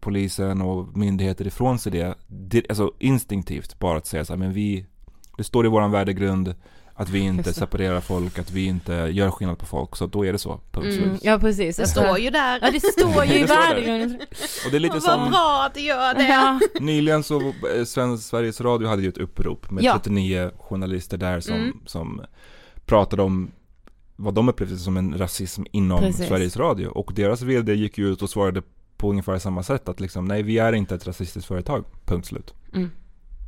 polisen och myndigheter ifrån sig det, det alltså instinktivt bara att säga så här, men vi, det står i våran värdegrund att vi inte separerar folk, att vi inte gör skillnad på folk, så då är det så. Punkt Mm. slut. Ja precis. Det står ju där. Ja det står ju i värdegrunden. Och det är lite Vad som, bra att du gör det. Ja. nyligen så, eh, Sveriges Radio hade ju ett upprop med Ja. 39 journalister där som, Mm. som pratade om vad de upplevde som en rasism inom Precis. Sveriges Radio. Och deras VD gick ju ut och svarade på ungefär samma sätt att liksom, nej vi är inte ett rasistiskt företag, punkt slut. Mm.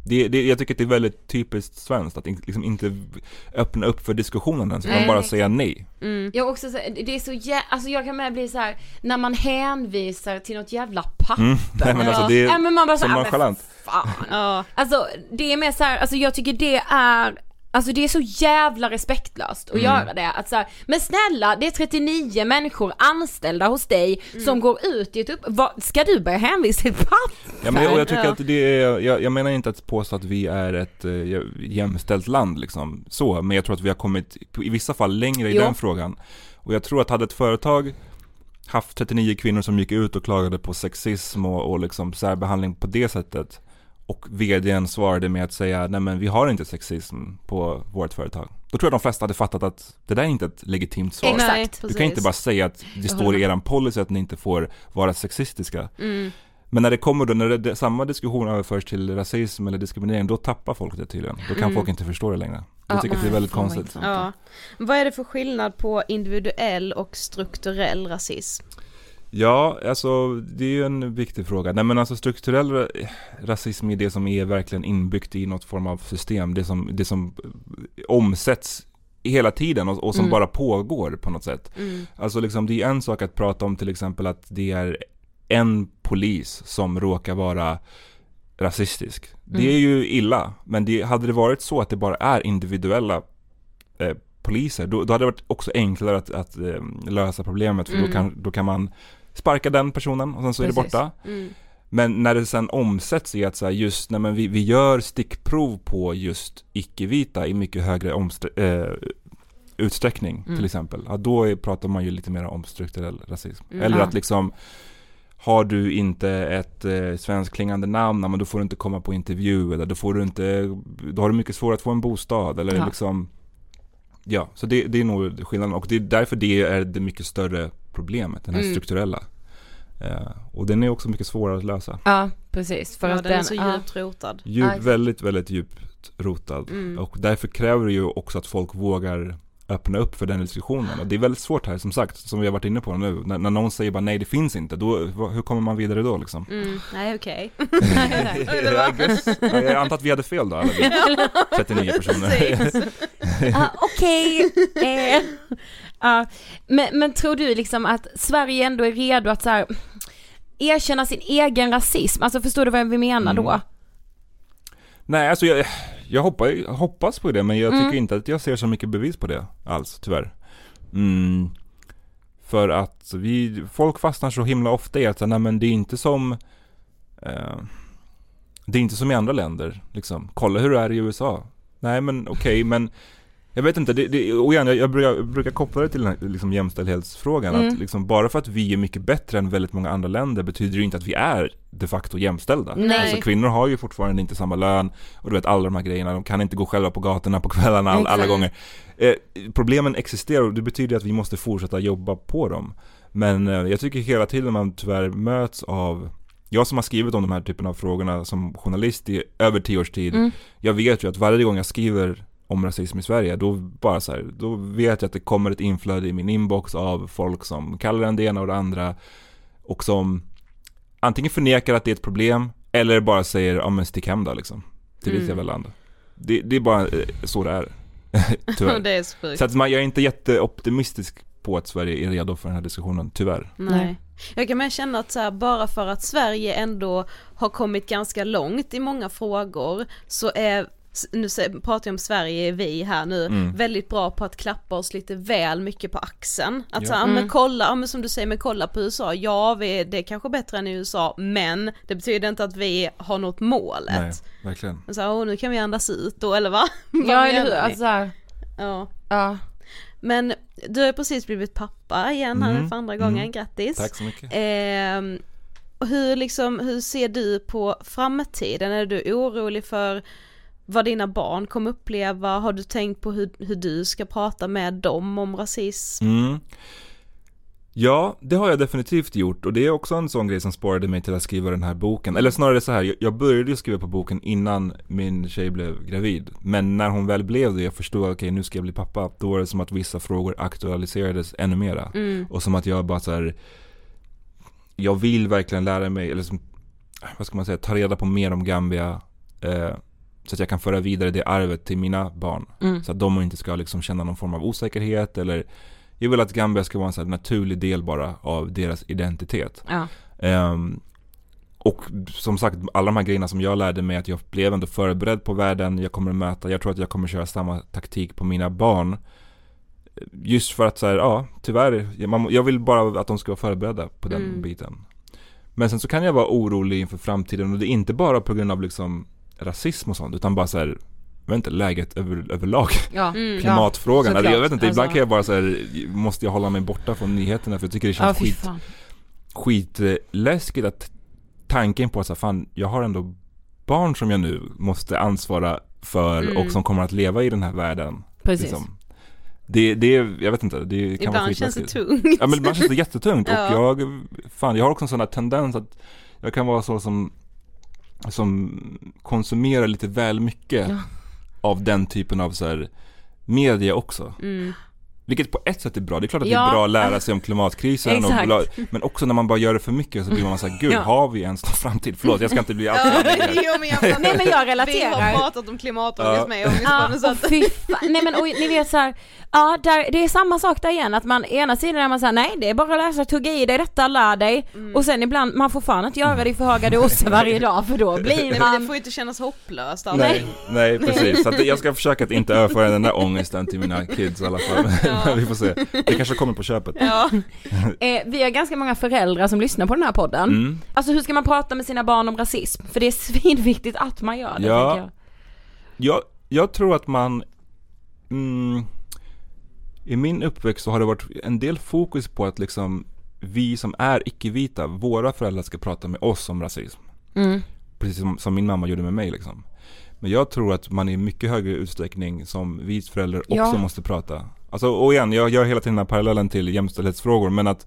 Det, det, jag tycker att det är väldigt typiskt svenskt att in, liksom inte öppna upp för diskussionen ens, utan bara säga nej. Mm. Jag också så, det är så jä- alltså jag kan med bli så här när man hänvisar till något jävla papper. Mm. Nej men alltså det Ja, är men man bara så så här, "Ah, men nonchalant. Fan. Ja. Alltså det är mer så här, alltså jag tycker det är Alltså det är så jävla respektlöst att Mm. göra det. Att så här, men snälla, det är 39 människor anställda hos dig Mm. som går ut i ett upp... Vad, ska du börja hänvisa till papper? Ja, men jag, jag tycker Ja. att det är, jag, jag menar inte att påstå att vi är ett eh, jämställt land liksom, så, men jag tror att vi har kommit i vissa fall längre i Jo. den frågan. Och jag tror att hade ett företag haft 39 kvinnor som gick ut och klagade på sexism och, och liksom särbehandling på det sättet och vdn svarade med att säga nej men vi har inte sexism på vårt företag. Då tror jag de flesta hade fattat att det där är inte ett legitimt svar. Exakt. Du kan inte bara säga att det står i eran policy att ni inte får vara sexistiska. Mm. Men när det kommer då, när det, det, samma diskussion överförs till rasism eller diskriminering, då tappar folk det tydligen. Då kan Mm. folk inte förstå det längre. Jag Ja, tycker att det är väldigt konstigt. Ja. Vad är det för skillnad på individuell och strukturell rasism? Ja, alltså det är ju en viktig fråga. Nej men alltså strukturell ra- rasism är det som är verkligen inbyggt i något form av system. Det som, det som omsätts hela tiden och, och som Mm. bara pågår på något sätt. Mm. Alltså liksom det är en sak att prata om till exempel att det är en polis som råkar vara rasistisk. Det Mm. är ju illa, men det, hade det varit så att det bara är individuella eh, poliser, då, då hade det varit också enklare att, att eh, lösa problemet, för Mm. då, kan, då kan man sparka den personen och sen så är det Precis. borta. Mm. Men när det sen omsätts i att så här, just, nej men vi, vi gör stickprov på just icke-vita i mycket högre eh, utsträckning Mm. till exempel. Ja, då är, pratar man ju lite mer om strukturell rasism. Mm. Eller att liksom har du inte ett eh, svenskklingande namn, men då får du inte komma på intervju eller då får du inte, då har du mycket svårare att få en bostad eller Ja. liksom Ja, så det, det är nog skillnaden och det är därför det är det mycket större problemet, den här Mm. strukturella. Eh, och den är också mycket svårare att lösa. Ja, precis. För ja, att den är så ja. djupt rotad. Djup, väldigt, väldigt djupt rotad. Mm. Och därför kräver det ju också att folk vågar öppna upp för den diskussionen. Och det är väldigt svårt här, som sagt, som vi har varit inne på nu. När, när någon säger bara nej, det finns inte, då, hur kommer man vidare då liksom? Mm. Nej okej. Ja, jag antar att vi hade fel då, alla vi 39 personer. Ah, Okej. Eh, ja. men, men tror du liksom att Sverige ändå är redo att så här, erkänna sin egen rasism? Alltså förstår du vad vi menar då? Mm. Nej, alltså jag, jag hoppas, jag hoppas på det, men jag Mm. tycker inte att jag ser så mycket bevis på det alls, tyvärr. Mm. För att vi, folk fastnar så himla ofta i att, nej men det är inte som eh, Det är inte som i andra länder, liksom. Kolla hur det är i USA. Nej men okej, men jag vet inte, det, det, och igen, jag, jag, brukar, jag brukar koppla det till den här liksom, jämställdhetsfrågan. Mm. Att liksom, bara för att vi är mycket bättre än väldigt många andra länder betyder det inte att vi är de facto jämställda. Nej. Alltså kvinnor har ju fortfarande inte samma lön och du vet alla de här grejerna, de kan inte gå själva på gatorna på kvällarna all, alla gånger. Eh, problemen existerar och det betyder att vi måste fortsätta jobba på dem. Men eh, jag tycker hela tiden man tyvärr möts av jag som har skrivit om de här typen av frågorna som journalist i över tio års tid, Mm. jag vet ju att varje gång jag skriver om rasism i Sverige, då bara så här, då vet jag att det kommer ett inflöde i min inbox av folk som kallar den det ena och det andra och som antingen förnekar att det är ett problem eller bara säger ja men stick hem då liksom till ditt Mm. jävla land. Det, det är bara eh, så det är. tyvärr. det är så sjukt. Så att man, jag är inte jätteoptimistisk på att Sverige är redo för den här diskussionen, tyvärr. Nej. Jag kan mer känna att så här, bara för att Sverige ändå har kommit ganska långt i många frågor så är nu pratar jag om Sverige, vi här nu, Mm. väldigt bra på att klappa oss lite väl mycket på axeln. Att Ja. så ja, men kolla, ja, men som du säger, men kolla på USA, ja vi, det är kanske bättre än i USA, men det betyder inte att vi har nått målet. Nej, verkligen. Så åh, nu kan vi andas ut då, eller va? Vad Ja eller hur, alltså så här, ja. ja. Men du har precis blivit pappa igen här Mm, för andra gången, mm. grattis! Tack så mycket. Och hur liksom, hur ser du på framtiden? Är du orolig för vad dina barn kommer uppleva? Har du tänkt på hur, hur du ska prata med dem om rasism? Mm. Ja, det har jag definitivt gjort och det är också en sån grej som spårade mig till att skriva den här boken. Eller snarare så här, jag- började ju skriva på boken innan min tjej blev gravid. Men när hon väl blev det, jag förstod att okej nu ska jag bli pappa, då var det som att vissa frågor aktualiserades ännu mera. Och som att jag bara så här, jag vill verkligen lära mig, eller som, vad ska man säga, ta reda på mer om Gambia. Eh, så att jag kan föra vidare det arvet till mina barn. Mm. Så att de inte ska liksom känna någon form av osäkerhet eller jag vill att Gambia ska vara en här naturlig del bara av deras identitet. Ja. Ehm, och som sagt, alla de här grejerna som jag lärde mig att jag blev ändå förberedd på världen jag kommer att möta. Jag tror att jag kommer köra samma taktik på mina barn. Just för att så här, ja, tyvärr, jag vill bara att de ska vara förberedda på den Mm. biten. Men sen så kan jag vara orolig inför framtiden och det är inte bara på grund av liksom rasism och sånt, utan bara så här, jag vet inte, läget över, överlag. Ja. Mm. Klimatfrågan, såklart. eller jag vet inte, ibland Alltså- kan jag bara så här, måste jag hålla mig borta från nyheterna för jag tycker det Ja, känns fy skit, fan. skitläskigt att tanken på att så här, fan, jag har ändå barn som jag nu måste ansvara för Mm. och som kommer att leva i den här världen. Precis. Liksom. Det, det, jag vet inte, det kan vara Ibland känns det tungt. Ja men ibland känns det jättetungt Ja. och jag, fan jag har också en sån här tendens att jag kan vara så som, som konsumerar lite väl mycket Ja. av den typen av så här media också. Mm. Vilket på ett sätt är bra, det är klart att Ja. det är bra att lära sig om klimatkrisen och men också när man bara gör det för mycket så blir man såhär, gud Ja. har vi ens någon framtid? Förlåt jag ska inte bli allt Ja, för negativ. jo, men jag, Nej men jag Vi relaterar. har pratat om klimatångest Ja. med Ja, ångestbarnen så att fy fan. Nej men och ni vet så här, ja där, det är samma sak där igen att man ena sidan är man säger nej det är bara att läsa, tugga i dig detta, lär dig Mm. och sen ibland, man får fan inte göra det i för höga doser varje dag för då blir Nej, men det man får ju inte kännas hopplöst alltså. Nej, nej precis. Så jag ska försöka att inte överföra den där ångesten till mina kids i alla fall. Ja. vi får se. Det kanske kommer på köpet. Ja. eh, Vi har ganska många föräldrar som lyssnar på den här podden. Mm. Alltså hur ska man prata med sina barn om rasism? För det är svinviktigt att man gör det Ja. tänker jag. Jag, jag tror att man mm, I min uppväxt så har det varit en del fokus på att liksom vi som är icke-vita, våra föräldrar ska prata med oss om rasism. Mm. Precis som, som min mamma gjorde med mig liksom. Men jag tror att man i mycket högre utsträckning som vit förälder också Ja. måste prata. Alltså, och igen, jag gör hela tiden den här parallellen till jämställdhetsfrågor, men att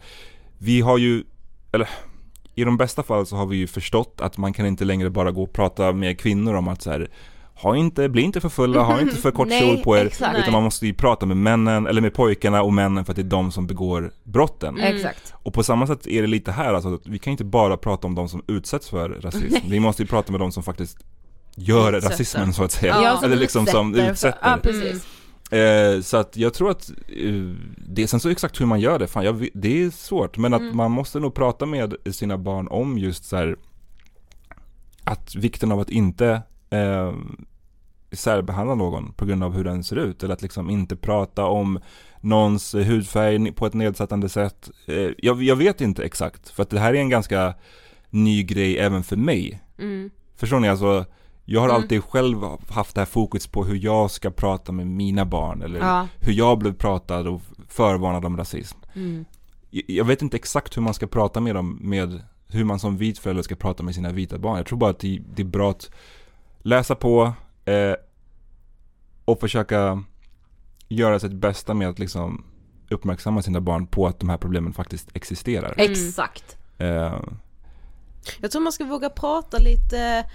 vi har ju, eller i de bästa fall så har vi ju förstått att man kan inte längre bara gå och prata med kvinnor om att så här, ha inte, bli inte för fulla, ha inte för kort Nej, kjol på er. exakt. Utan Nej. man måste ju prata med männen, eller med pojkarna och männen för att det är de som begår brotten. Mm. Exakt. Och på samma sätt är det lite här, alltså, att vi kan inte bara prata om de som utsätts för rasism. Vi måste ju prata med de som faktiskt gör Utsätter. rasismen så att säga. Ja, Eller liksom som utsätter. Ja precis. Eh, så att jag tror att eh, det, sen så exakt hur man gör det, fan, jag, det är svårt. Men att Mm. man måste nog prata med sina barn om just så här att vikten av att inte eh, särbehandla någon på grund av hur den ser ut. Eller att liksom inte prata om någons hudfärg på ett nedsättande sätt. Eh, jag, jag vet inte exakt, för att det här är en ganska ny grej även för mig. Mm. Förstår ni? Alltså, jag har Mm. alltid själv haft det här fokus på hur jag ska prata med mina barn eller Ja. hur jag blev pratad och förvarnad om rasism. Mm. Jag- Jag vet inte exakt hur man ska prata med dem, med hur man som vit förälder ska prata med sina vita barn. Jag tror bara att det, det är bra att läsa på eh, och försöka göra sitt bästa med att liksom uppmärksamma sina barn på att de här problemen faktiskt existerar. Mm. Exakt. Eh, Jag tror man ska våga prata lite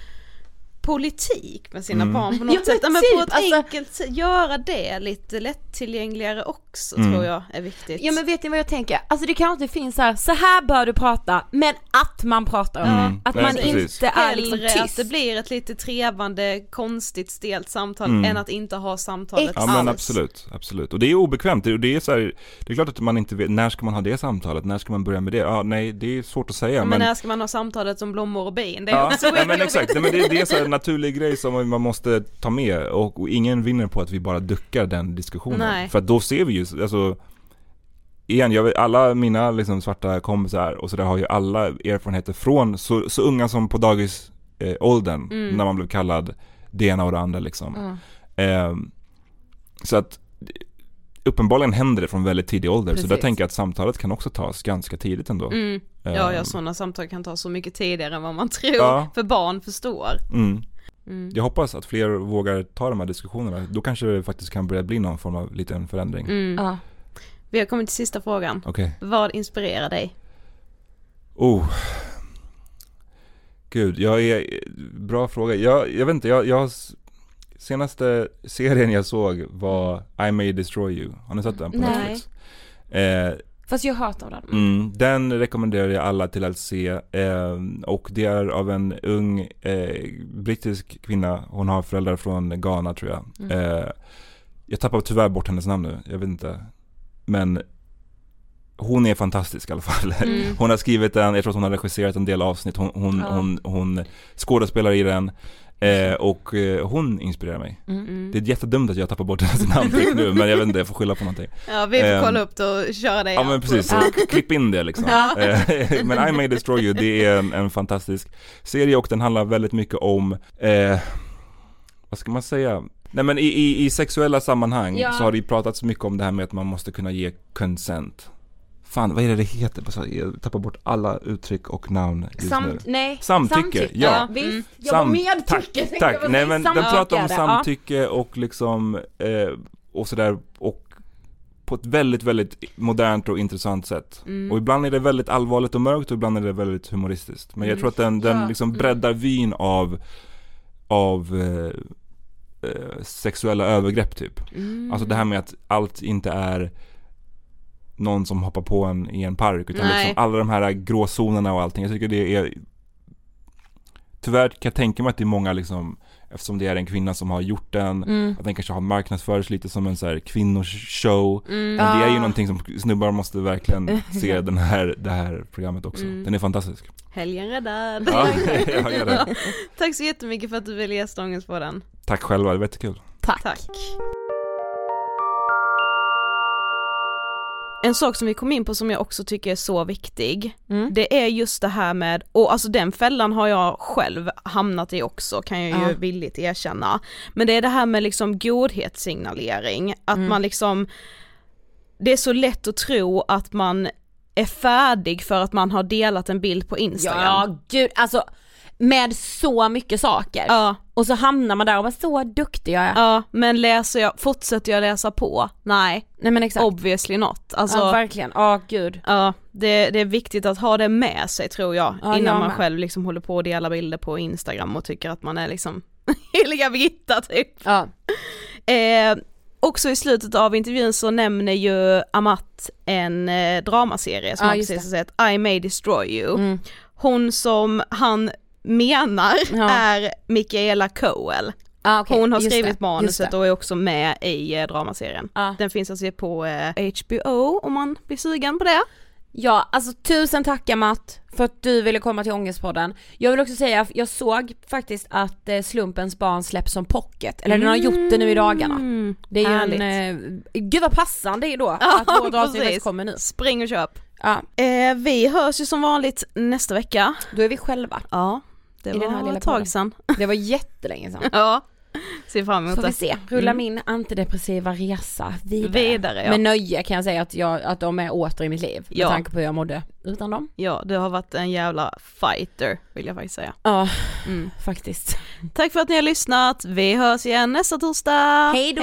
politik med sina Mm. barn på något Ja, sätt. Ja, men typ, på ett alltså- enkelt sätt, göra det lite lättillgängligare också Mm. tror jag är viktigt. Ja men vet ni vad jag tänker? Alltså det kanske inte finns så här, så här bör du prata, men att man pratar om det. Mm. Att Nej, man precis. inte är liksom Hellre att tyst. det blir ett lite trevande, konstigt, stelt samtal Mm. än att inte ha samtalet Exakt. Ja men alls. absolut, absolut. Och det är obekvämt. Det, det är så här, det är klart att man inte vet, när ska man ha det samtalet? När ska man börja med det? Ja, nej, det är svårt att säga. Men, men när ska man ha samtalet om blommor och bin? Det är Ja, också ja men exakt, nej, men det, det är så här naturlig grej som man måste ta med och, och ingen vinner på att vi bara duckar den diskussionen. Nej. För att då ser vi ju, alltså Igen, jag alla mina liksom svarta kompisar och sådär har ju alla erfarenheter från så, så unga som på dagis eh, Mm. när man blev kallad det ena och det andra liksom. Ehm, så att uppenbarligen händer det från väldigt tidig ålder. Så där Precis. tänker jag att samtalet kan också tas ganska tidigt ändå. Mm. Ja, ja, Ehm, sådana samtal kan ta så mycket tidigare än vad man tror, Ja. för barn förstår. Mm. Mm. Jag hoppas att fler vågar ta de här diskussionerna. Då kanske det faktiskt kan börja bli någon form av liten förändring. Mm. Ja. Vi har kommit till sista frågan. Okej. Vad inspirerar dig? Oh. Gud, jag är, bra fråga. Jag, jag vet inte, jag, jag senaste serien jag såg var I May Destroy You. Har ni sett den på Nej. Netflix? Eh, Fast jag av den. Mm, den rekommenderar jag alla till att se eh, och det är av en ung eh, brittisk kvinna, hon har föräldrar från Ghana tror jag. Eh, jag tappar tyvärr bort hennes namn nu, jag vet inte. Men hon är fantastisk i alla fall. Mm. Hon har skrivit den, jag tror att hon har regisserat en del avsnitt, hon, hon, Ja. hon, hon skådespelar i den. Eh, och eh, hon inspirerar mig. Mm. Det är jättedumt att jag tappar bort hennes namn nu, men jag vet inte, jag får skylla på någonting. Ja, vi får Ehm, kolla upp det och köra det Ja men precis, så klipp in det liksom. Eh, men I May Destroy You, det är en, en fantastisk serie och den handlar väldigt mycket om, eh, vad ska man säga? Nej men i, i, i sexuella sammanhang Ja. så har det ju pratats mycket om det här med att man måste kunna ge consent. Fan, vad är det det heter? Jag tappar bort alla uttryck och namn just Sam, nu. nej, Samtycke, ja. Visst, Mm. jag var med tack, tycke, tack. Nej men den samtycke pratar om samtycke och liksom, eh, och sådär, och på ett väldigt, väldigt modernt och intressant sätt. Mm. Och ibland är det väldigt allvarligt och mörkt och ibland är det väldigt humoristiskt. Men jag tror att den, den Ja. liksom breddar vyn av, av eh, eh, sexuella övergrepp typ. Mm. Alltså det här med att allt inte är någon som hoppar på en i en park utan Nej. liksom alla de här gråzonerna och allting. Jag tycker det är Tyvärr kan jag tänka mig att det är många liksom Eftersom det är en kvinna som har gjort den Mm. Att den kanske har marknadsförts lite som en så här kvinnoshow Mm. Men det är ju någonting som snubbar måste verkligen se den här, det här programmet också Mm. Den är fantastisk Helgen räddad. Ja, jag det. Tack så jättemycket för att du ville gästa Ångest på den. Tack själva, det var jättekul Tack. Tack. En sak som vi kom in på som jag också tycker är så viktig, Mm. det är just det här med, och alltså den fällan har jag själv hamnat i också kan jag ju Ja. villigt erkänna. Men det är det här med liksom godhetssignalering, att Mm. man liksom, det är så lätt att tro att man är färdig för att man har delat en bild på Instagram. Ja gud, alltså med så mycket saker. Ja, Och så hamnar man där och bara så duktig jag är. ja, men läser jag, fortsätter jag läsa på? Nej, Nej men exakt. obviously not. Alltså, ja verkligen, ja gud. Ja, det, det är viktigt att ha det med sig tror jag, Ja, innan jag man själv liksom håller på och delar bilder på Instagram och tycker att man är liksom heliga Birgitta typ. Ja. Eh, också i slutet av intervjun så nämner ju Amat en eh, dramaserie som Ja, han precis har sett, I may destroy you. Mm. Hon som han menar Ja. är Michaela Coel. Ah, okej, Hon har skrivit det, manuset och är också med i eh, dramaserien. Ja. Den finns att se på eh, HBO om man blir sugen på det. Ja, alltså tusen tack Matt för att du ville komma till Ångestpodden. Jag vill också säga, jag såg faktiskt att eh, Slumpens barn släpps som pocket, eller den har gjort det nu i dagarna. Mm, Det är ju härligt. en, eh, gud vad passande då Ja, att vårt avsnitt kommer nu. Spring och köp. Ja, Eh, vi hörs ju som vanligt nästa vecka. då är vi själva. Ja, det I var ett tag sedan. Det var jättelänge sedan. ja, ser fram emot Får det. vi se, rulla Mm. min antidepressiva resa vidare. Vidare, ja. Med nöje kan jag säga att, jag, att de är åter i mitt liv, med Ja. tanke på hur jag mådde utan dem. Ja, du har varit en jävla fighter vill jag faktiskt säga. Ja, Mm. faktiskt. Tack för att ni har lyssnat. Vi hörs igen nästa torsdag. Hej då!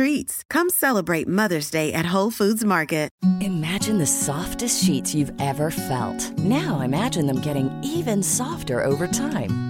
treats. Come celebrate Mother's Day at Whole Foods Market. Imagine the softest sheets you've ever felt. Now imagine them getting even softer over time.